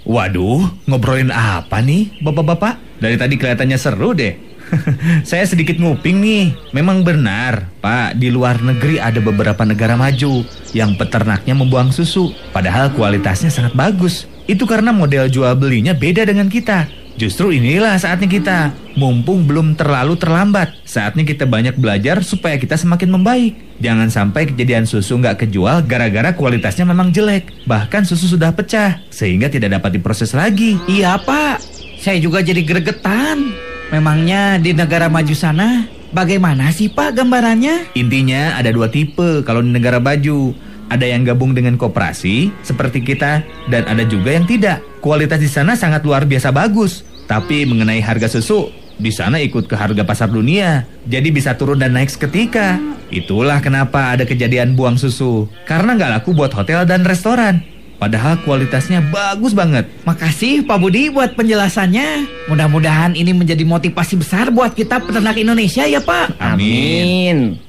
Waduh, ngobrolin apa nih, bapak-bapak? Dari tadi kelihatannya seru deh. Saya sedikit nguping nih. Memang benar, Pak, di luar negeri ada beberapa negara maju yang peternaknya membuang susu, padahal kualitasnya sangat bagus. Itu karena model jual belinya beda dengan kita. Justru inilah saatnya kita, mumpung belum terlalu terlambat. Saatnya kita banyak belajar supaya kita semakin membaik. Jangan sampai kejadian susu nggak kejual gara-gara kualitasnya memang jelek. Bahkan susu sudah pecah, sehingga tidak dapat diproses lagi. Iya Pak, saya juga jadi gregetan. Memangnya di negara maju sana, bagaimana sih Pak gambarannya? Intinya ada dua tipe kalau di negara baju. Ada yang gabung dengan koperasi seperti kita dan ada juga yang tidak. Kualitas di sana sangat luar biasa bagus. Tapi mengenai harga susu, di sana ikut ke harga pasar dunia. Jadi bisa turun dan naik seketika. Itulah kenapa ada kejadian buang susu. Karena nggak laku buat hotel dan restoran. Padahal kualitasnya bagus banget. Makasih Pak Budi buat penjelasannya. Mudah-mudahan ini menjadi motivasi besar buat kita peternak Indonesia ya Pak. Amin.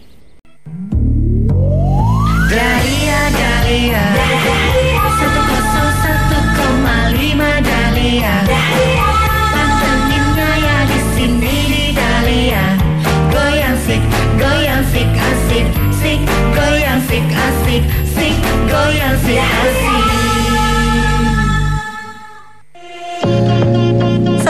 Dahlia, Dahlia Satu kosong satu koma lima Dahlia Panteninnya ya di sini di Dahlia Goyang sik, goyang sik asik Sik, goyang sik asik Sik, goyang sik asik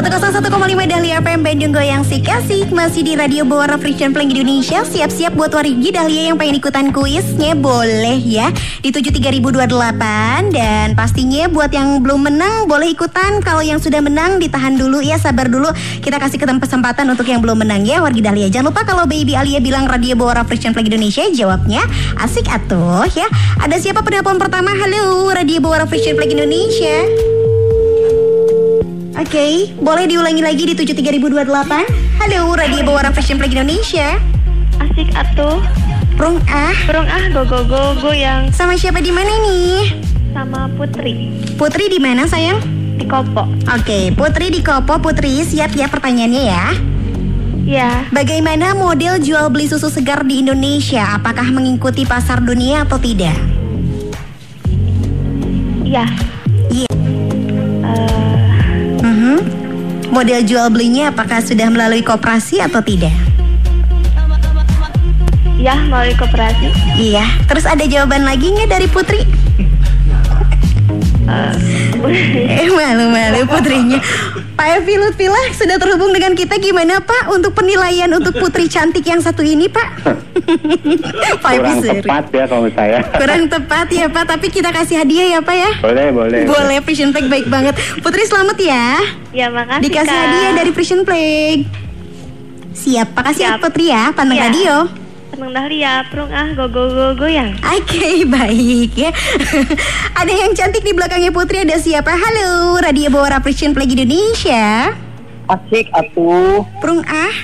101,5 Dahlia FM Bandung Goyang Sik Asik Masih di Radio Bawara Friction Playing Indonesia. Siap-siap buat warigi Dahlia yang pengen ikutan kuisnya Boleh ya. Di 73028 Dan pastinya buat yang belum menang Boleh ikutan. Kalau yang sudah menang ditahan dulu ya Sabar dulu. Kita kasih kesempatan untuk yang belum menang ya Wargi Dahlia. Jangan lupa kalau Baby Alia bilang Radio Bawara Friction Playing Indonesia Jawabnya asik atuh ya. Ada siapa penelpon pertama? Halo Radio Bawara Friction Playing Indonesia Oke, boleh diulangi lagi di 73028. Halo, Radio Bawara Fashion Play Indonesia. Asik atuh. Rung ah. Burung ah go go go goyang Sama siapa di mana nih? sama Putri Putri di mana sayang? di Kopo. Oke, Putri di Kopo. Putri siap ya pertanyaannya ya. Ya, Bagaimana model jual beli susu segar di Indonesia? Apakah mengikuti pasar dunia atau tidak? ya. Model jual belinya apakah sudah melalui koperasi atau tidak? ya melalui koperasi. Iya. Terus ada jawaban lagi nggak dari Putri? Eh malu-malu putrinya Pak Evi Lutfilah sudah terhubung dengan kita Gimana Pak untuk penilaian untuk putri cantik yang satu ini Pak? Pak Evi Kurang serius. tepat ya kalau saya. Kurang tepat ya Pak Tapi kita kasih hadiah ya Pak ya boleh, boleh. Boleh Vision Plague baik banget Putri selamat ya Ya makasih Dikasih Kak. hadiah dari Vision Plague Siap Pak kasih Siap. Putri ya Pandang Ya. radio Seneng Dahlia, burung ah go go go goyang. Oke baik ya Ada yang cantik di belakangnya Putri Ada siapa? Halo Radio Bawara Vision Plague Indonesia Asik atuh. Prung ah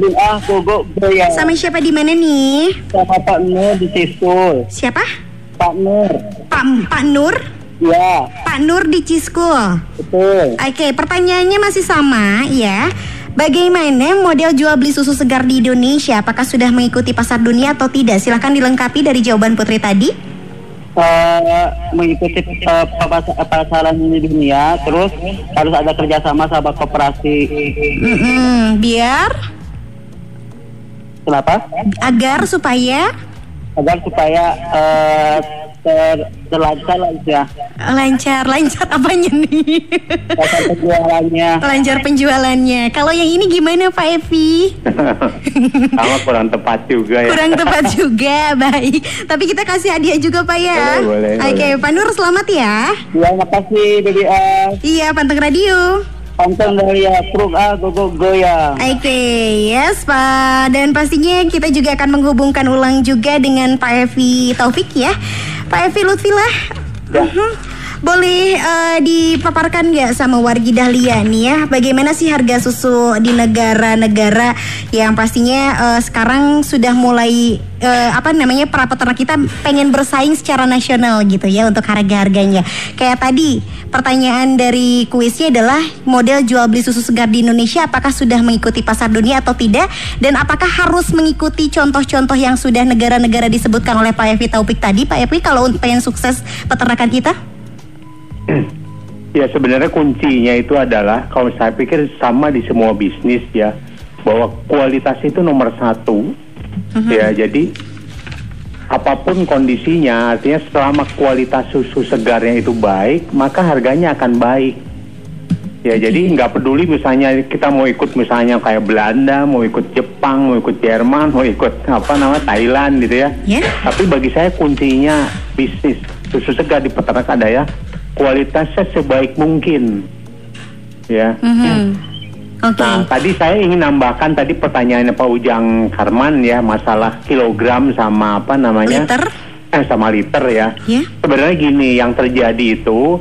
Bring ah gogo goyang. Sama siapa di mana nih? Sama Pak Nur di Sisul. Siapa? Pak Nur. Pak Pak Nur? Ya, Pak Nur di Ciskul. betul. Oke, pertanyaannya masih sama ya. Bagaimana model jual beli susu segar di Indonesia? Apakah sudah mengikuti pasar dunia atau tidak? Silahkan dilengkapi dari jawaban Putri tadi. Eh, mengikuti eh, pas- pasaran di dunia, terus harus ada kerjasama sama koperasi. Mm-mm, biar Kenapa? agar supaya Agar supaya eh, ter, terlancar lah ya. lancar lancar apanya nih? Pasar penjualannya. lancar penjualannya. Kalau yang ini gimana Pak Evi? Sama kurang tepat juga ya. Kurang tepat juga, baik. Tapi kita kasih hadiah juga Pak ya. Boleh, boleh, Oke, boleh. Pak Nur selamat ya. Ya, makasih Baby A. Iya, panteng radio. Pantang Dahlia Truk A Gogo Goyang. Oke, yes Pak. Dan pastinya kita juga akan menghubungkan ulang juga dengan Pak Evi Taufik ya. Pak Evi Lutfilah. Mhm. Boleh eh, dipaparkan nggak sama wargi Dahlia nih ya, bagaimana sih harga susu di negara-negara yang pastinya eh, sekarang sudah mulai eh, apa namanya para peternak kita pengen bersaing secara nasional gitu ya untuk harga-harganya. Kayak tadi pertanyaan dari kuisnya adalah model jual beli susu segar di Indonesia apakah sudah mengikuti pasar dunia atau tidak dan apakah harus mengikuti contoh-contoh yang sudah negara-negara disebutkan oleh Pak Evi Taufik tadi Pak Evi kalau pengen sukses peternakan kita? Ya sebenarnya kuncinya itu adalah kalau saya pikir sama di semua bisnis ya bahwa kualitas itu nomor satu. Ya jadi apa pun kondisinya artinya selama kualitas susu segarnya itu baik maka harganya akan baik. Ya jadi nggak peduli misalnya kita mau ikut misalnya kayak Belanda mau ikut Jepang mau ikut Jerman mau ikut apa namanya Thailand gitu ya. Ya. tapi bagi saya kuncinya bisnis susu segar di peternak ada ya kualitasnya sebaik mungkin ya Mhm. Oke. Nah, tadi saya ingin nambahkan tadi pertanyaannya Pak Ujang Karman ya masalah kilogram sama apa namanya Liter. eh sama liter ya. Ya. Sebenarnya gini yang terjadi itu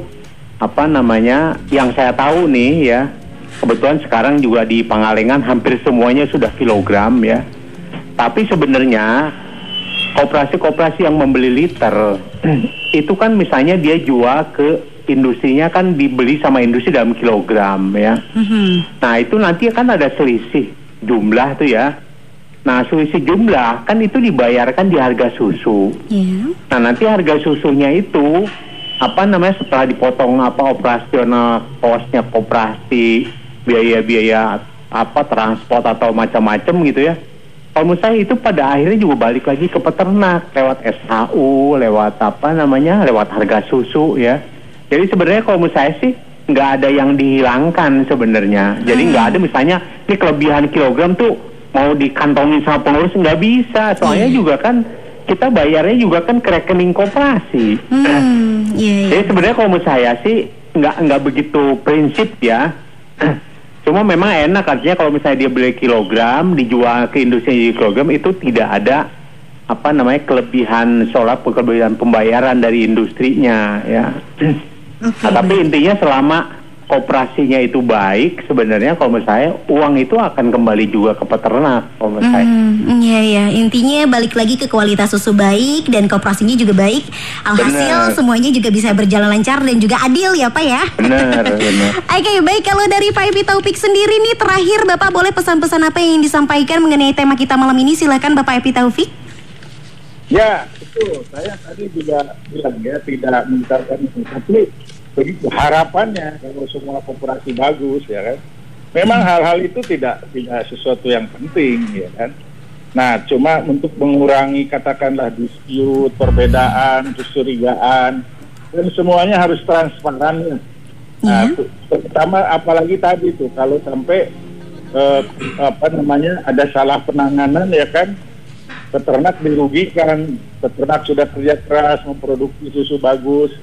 apa namanya yang saya tahu nih ya kebetulan sekarang juga di Pangalengan hampir semuanya sudah kilogram ya. Tapi sebenarnya koperasi-koperasi yang membeli liter itu kan misalnya dia jual ke industrinya kan dibeli sama industri dalam kilogram ya. Mhm. Nah itu nanti kan ada selisih jumlah tuh ya. Nah selisih jumlah kan itu dibayarkan di harga susu. Ya. Nah nanti harga susunya itu apa namanya setelah dipotong apa operasional kosnya koperasi biaya-biaya apa transport atau macam-macam gitu ya. Kalau menurut saya itu pada akhirnya juga balik lagi ke peternak lewat SHU, lewat apa namanya, lewat harga susu ya. Jadi sebenarnya kalau menurut saya sih nggak ada yang dihilangkan sebenarnya. Jadi nggak ada misalnya ini kelebihan kilogram tuh mau dikantongin sama pengurus nggak bisa. Soalnya juga kan kita bayarnya juga kan ke rekening koperasi. Hmm, iya iya. Jadi sebenarnya kalau menurut saya sih nggak nggak begitu prinsip ya. Cuma memang enak artinya kalau misalnya dia beli kilogram dijual ke industri kilogram itu tidak ada apa namanya kelebihan soal kelebihan pembayaran dari industrinya ya. Oke. Nah, tapi intinya selama kooperasinya itu baik sebenarnya kalau menurut saya uang itu akan kembali juga ke peternak kalau menurut saya. Hmm, iya ya. Intinya balik lagi ke kualitas susu baik dan kooperasinya juga baik. Alhasil Benar. semuanya juga bisa berjalan lancar dan juga adil ya Pak ya. Benar, benar. Oke baik kalau dari Pak Evi Taufik sendiri nih terakhir Bapak boleh pesan-pesan apa yang ingin disampaikan mengenai tema kita malam ini silakan Bapak Evi Taufik. Ya, itu saya tadi juga bilang ya tidak mengungkapkan itu. Tapi begitu harapannya kalau semua kooperasi bagus ya kan. Memang hal-hal itu tidak tidak sesuatu yang penting ya kan. Nah, cuma untuk mengurangi katakanlah dispute, perbedaan, kecurigaan, dan semuanya harus transparan ya. Nah, Iya. terutama apalagi tadi tuh kalau sampai eh, apa namanya ada salah penanganan ya kan peternak dirugikan, peternak sudah kerja keras memproduksi susu bagus,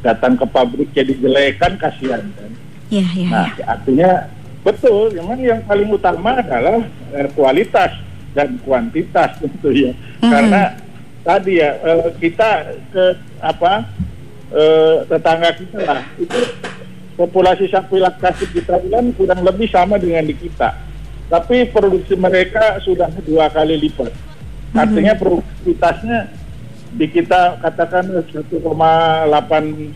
datang ke pabrik jadi jelek kan kasihan kan. Iya iya. Nah, artinya betul, memang yang paling utama adalah eh, kualitas dan kuantitas tentu ya. Mhm. Karena tadi ya eh, kita ke apa eh, tetangga kita lah itu populasi sapi laktasi kita kan kurang lebih sama dengan di kita. Tapi produksi mereka sudah dua kali lipat. Artinya produktivitasnya di kita katakan 1,8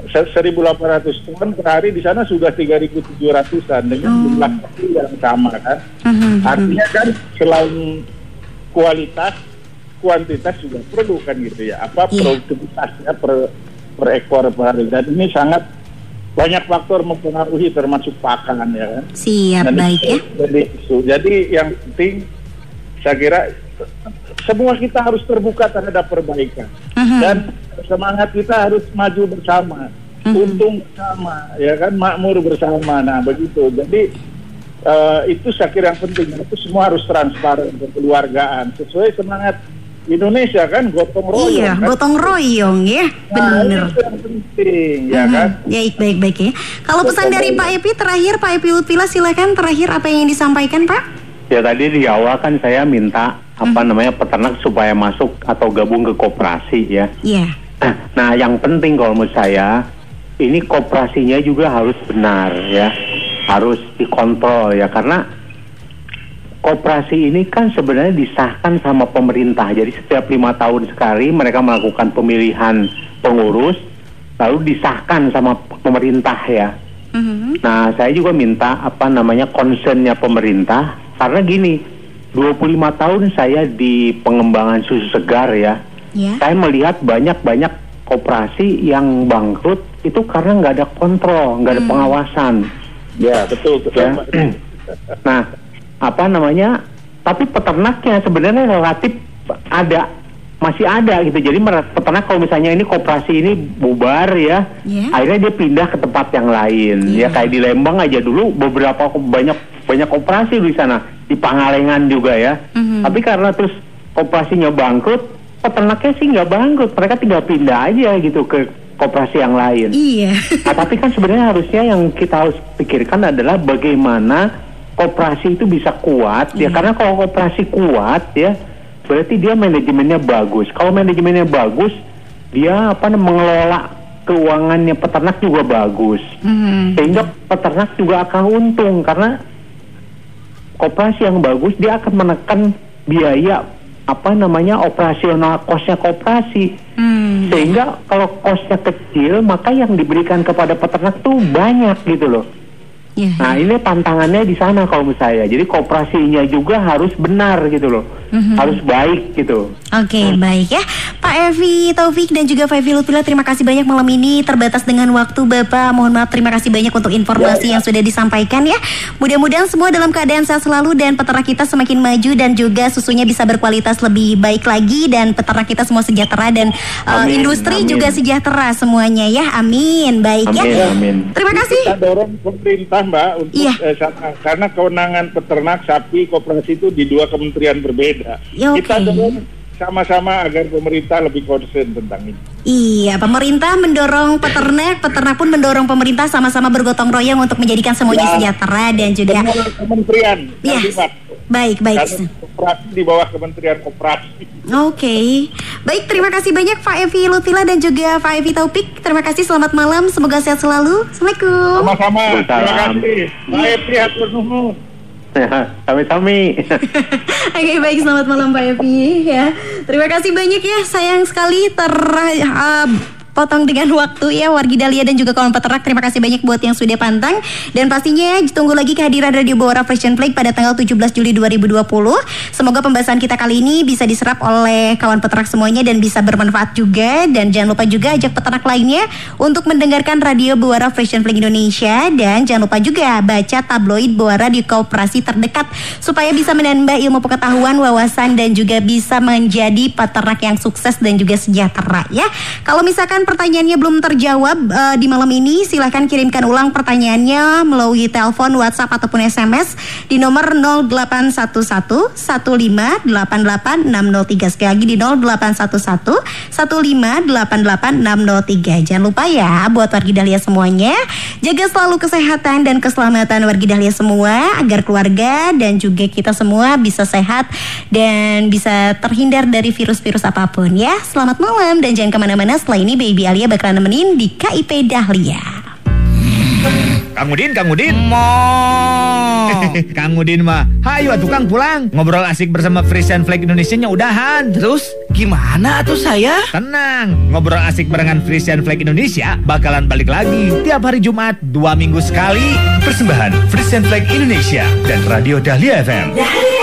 1.800 ton per hari di sana sudah 3.700an dengan Oh. jumlah yang sama kan. Mhm. Artinya kan selain kualitas, kuantitas juga perlu kan gitu ya. Apa Iya. produktivitasnya per per ekor per hari dan ini sangat banyak faktor mempengaruhi termasuk pakan ya kan. Siap Dan baik ya. itu- Jadi, itu- jadi yang penting saya kira semua kita harus terbuka terhadap perbaikan Mhm. dan semangat kita harus maju bersama, Mhm. untung bersama, ya kan makmur bersama. Nah begitu. Jadi eh, itu saya kira yang penting. Itu semua harus transparan kekeluargaan sesuai semangat Indonesia kan gotong royong. Iya, kan? gotong royong ya, Nah, itu yang penting, ya kan? Ya, baik baik ya. Kalau pesan dari Pak Epi terakhir, Pak Epi Lutfila silakan terakhir apa yang ingin disampaikan Pak? Ya tadi di awal kan saya minta apa namanya peternak supaya masuk atau gabung ke koperasi ya. Iya. Nah, yang penting kalau menurut saya ini koperasinya juga harus benar ya, harus dikontrol ya karena koperasi ini kan sebenarnya disahkan sama pemerintah. Jadi setiap lima tahun sekali mereka melakukan pemilihan pengurus, lalu disahkan sama pemerintah ya. Mhm. Nah, saya juga minta apa namanya concernnya pemerintah karena gini, 25 tahun saya di pengembangan susu segar ya. Ya. Saya melihat banyak-banyak koperasi yang bangkrut itu karena nggak ada kontrol, nggak ada pengawasan. Ya, betul, betul. Ya. Nah, apa namanya? Tapi peternaknya sebenarnya relatif ada masih ada gitu. Jadi peternak kalau misalnya ini koperasi ini bubar ya, Ya. akhirnya dia pindah ke tempat yang lain. Iya. Ya kayak di Lembang aja dulu beberapa banyak banyak koperasi di sana, di Pangalengan juga ya. Mhm. Tapi karena terus koperasinya bangkrut, peternaknya sih nggak bangkrut, mereka tinggal pindah aja gitu ke koperasi yang lain. Iya. Nah, tapi kan sebenarnya harusnya yang kita harus pikirkan adalah bagaimana koperasi itu bisa kuat ya Iya. karena kalau koperasi kuat ya berarti dia manajemennya bagus. Kalau manajemennya bagus, dia apa mengelola keuangannya peternak juga bagus. Mhm. Sehingga peternak juga akan untung karena koperasi yang bagus dia akan menekan biaya apa namanya operasional kosnya koperasi. Hmm. Sehingga kalau kosnya kecil, maka yang diberikan kepada peternak tuh banyak gitu loh. Ya. Nah ini tantangannya di sana kalau menurut saya. Jadi kooperasinya juga harus benar gitu loh, Mhm. harus baik gitu. Oke, baik ya. Pak Evi Taufik dan juga Pak Evi Lutfila, terima kasih banyak malam ini. Terbatas dengan waktu Bapak. Mohon maaf, terima kasih banyak untuk informasi yang sudah disampaikan ya. Mudah-mudahan semua dalam keadaan sehat selalu dan peternak kita semakin maju dan juga susunya bisa berkualitas lebih baik lagi dan peternak kita semua sejahtera dan uh, Amin, industri amin. juga sejahtera semuanya ya. Amin. Baik Amin, ya. amin. Terima kasih. Kita dorong pemerintah Mbak untuk Iya. eh, karena kewenangan peternak sapi koperasi itu di dua kementerian berbeda. Ya, oke. Kita dorong sama-sama agar pemerintah lebih concern tentang ini. Iya, pemerintah mendorong peternak, peternak pun mendorong pemerintah sama-sama bergotong royong untuk menjadikan semuanya Ya. sejahtera dan juga kementerian Iya. terlibat. Baik baik. Karena koperasi di bawah kementerian koperasi. Oke, baik terima kasih banyak Pak Evi Lutfila dan juga Pak Evi Taufik. Terima kasih, selamat malam, semoga sehat selalu. Assalamualaikum. Sama-sama. Terima kasih. Baik, lihat nuhun. Sami-sami. Oke baik selamat malam Pak Evi ya. Terima kasih banyak ya sayang sekali ter uh, potong dengan waktu ya Wargi Dahlia dan juga kawan peternak. Terima kasih banyak buat yang sudah pantang. Dan pastinya tunggu lagi kehadiran Radio Bawara Fashion Flag pada tanggal 17 Juli 2020 semoga pembahasan kita kali ini bisa diserap oleh kawan peternak semuanya dan bisa bermanfaat juga. Dan jangan lupa juga ajak peternak lainnya untuk mendengarkan Radio Bawara Fashion Flag Indonesia. Dan jangan lupa juga baca tabloid Bawara di kooperasi terdekat supaya bisa menambah ilmu pengetahuan, wawasan dan juga bisa menjadi peternak yang sukses dan juga sejahtera ya. Kalau misalkan pertanyaannya belum terjawab eh, di malam ini silahkan kirimkan ulang pertanyaannya melalui telepon, WhatsApp ataupun SMS di nomor 0811 1588603 sekali lagi di 0811 1588603. Jangan lupa ya buat wargi Dahlia semuanya jaga selalu kesehatan dan keselamatan wargi Dahlia semua agar keluarga dan juga kita semua bisa sehat dan bisa terhindar dari virus-virus apa pun ya. Selamat malam dan jangan ke mana-mana setelah ini Baby Alia bakalan nemenin di KIP Dahlia. Kang Udin, Kang Udin. Mo. Kang Udin mah, hayu atuh Kang pulang. Ngobrol asik bersama Frisian Flag Indonesia-nya udahan. Terus gimana tuh saya? Tenang, ngobrol asik barengan Frisian Flag Indonesia bakalan balik lagi tiap hari Jumat dua minggu sekali. Persembahan Frisian Flag Indonesia dan Radio Dahlia FM. Dahlia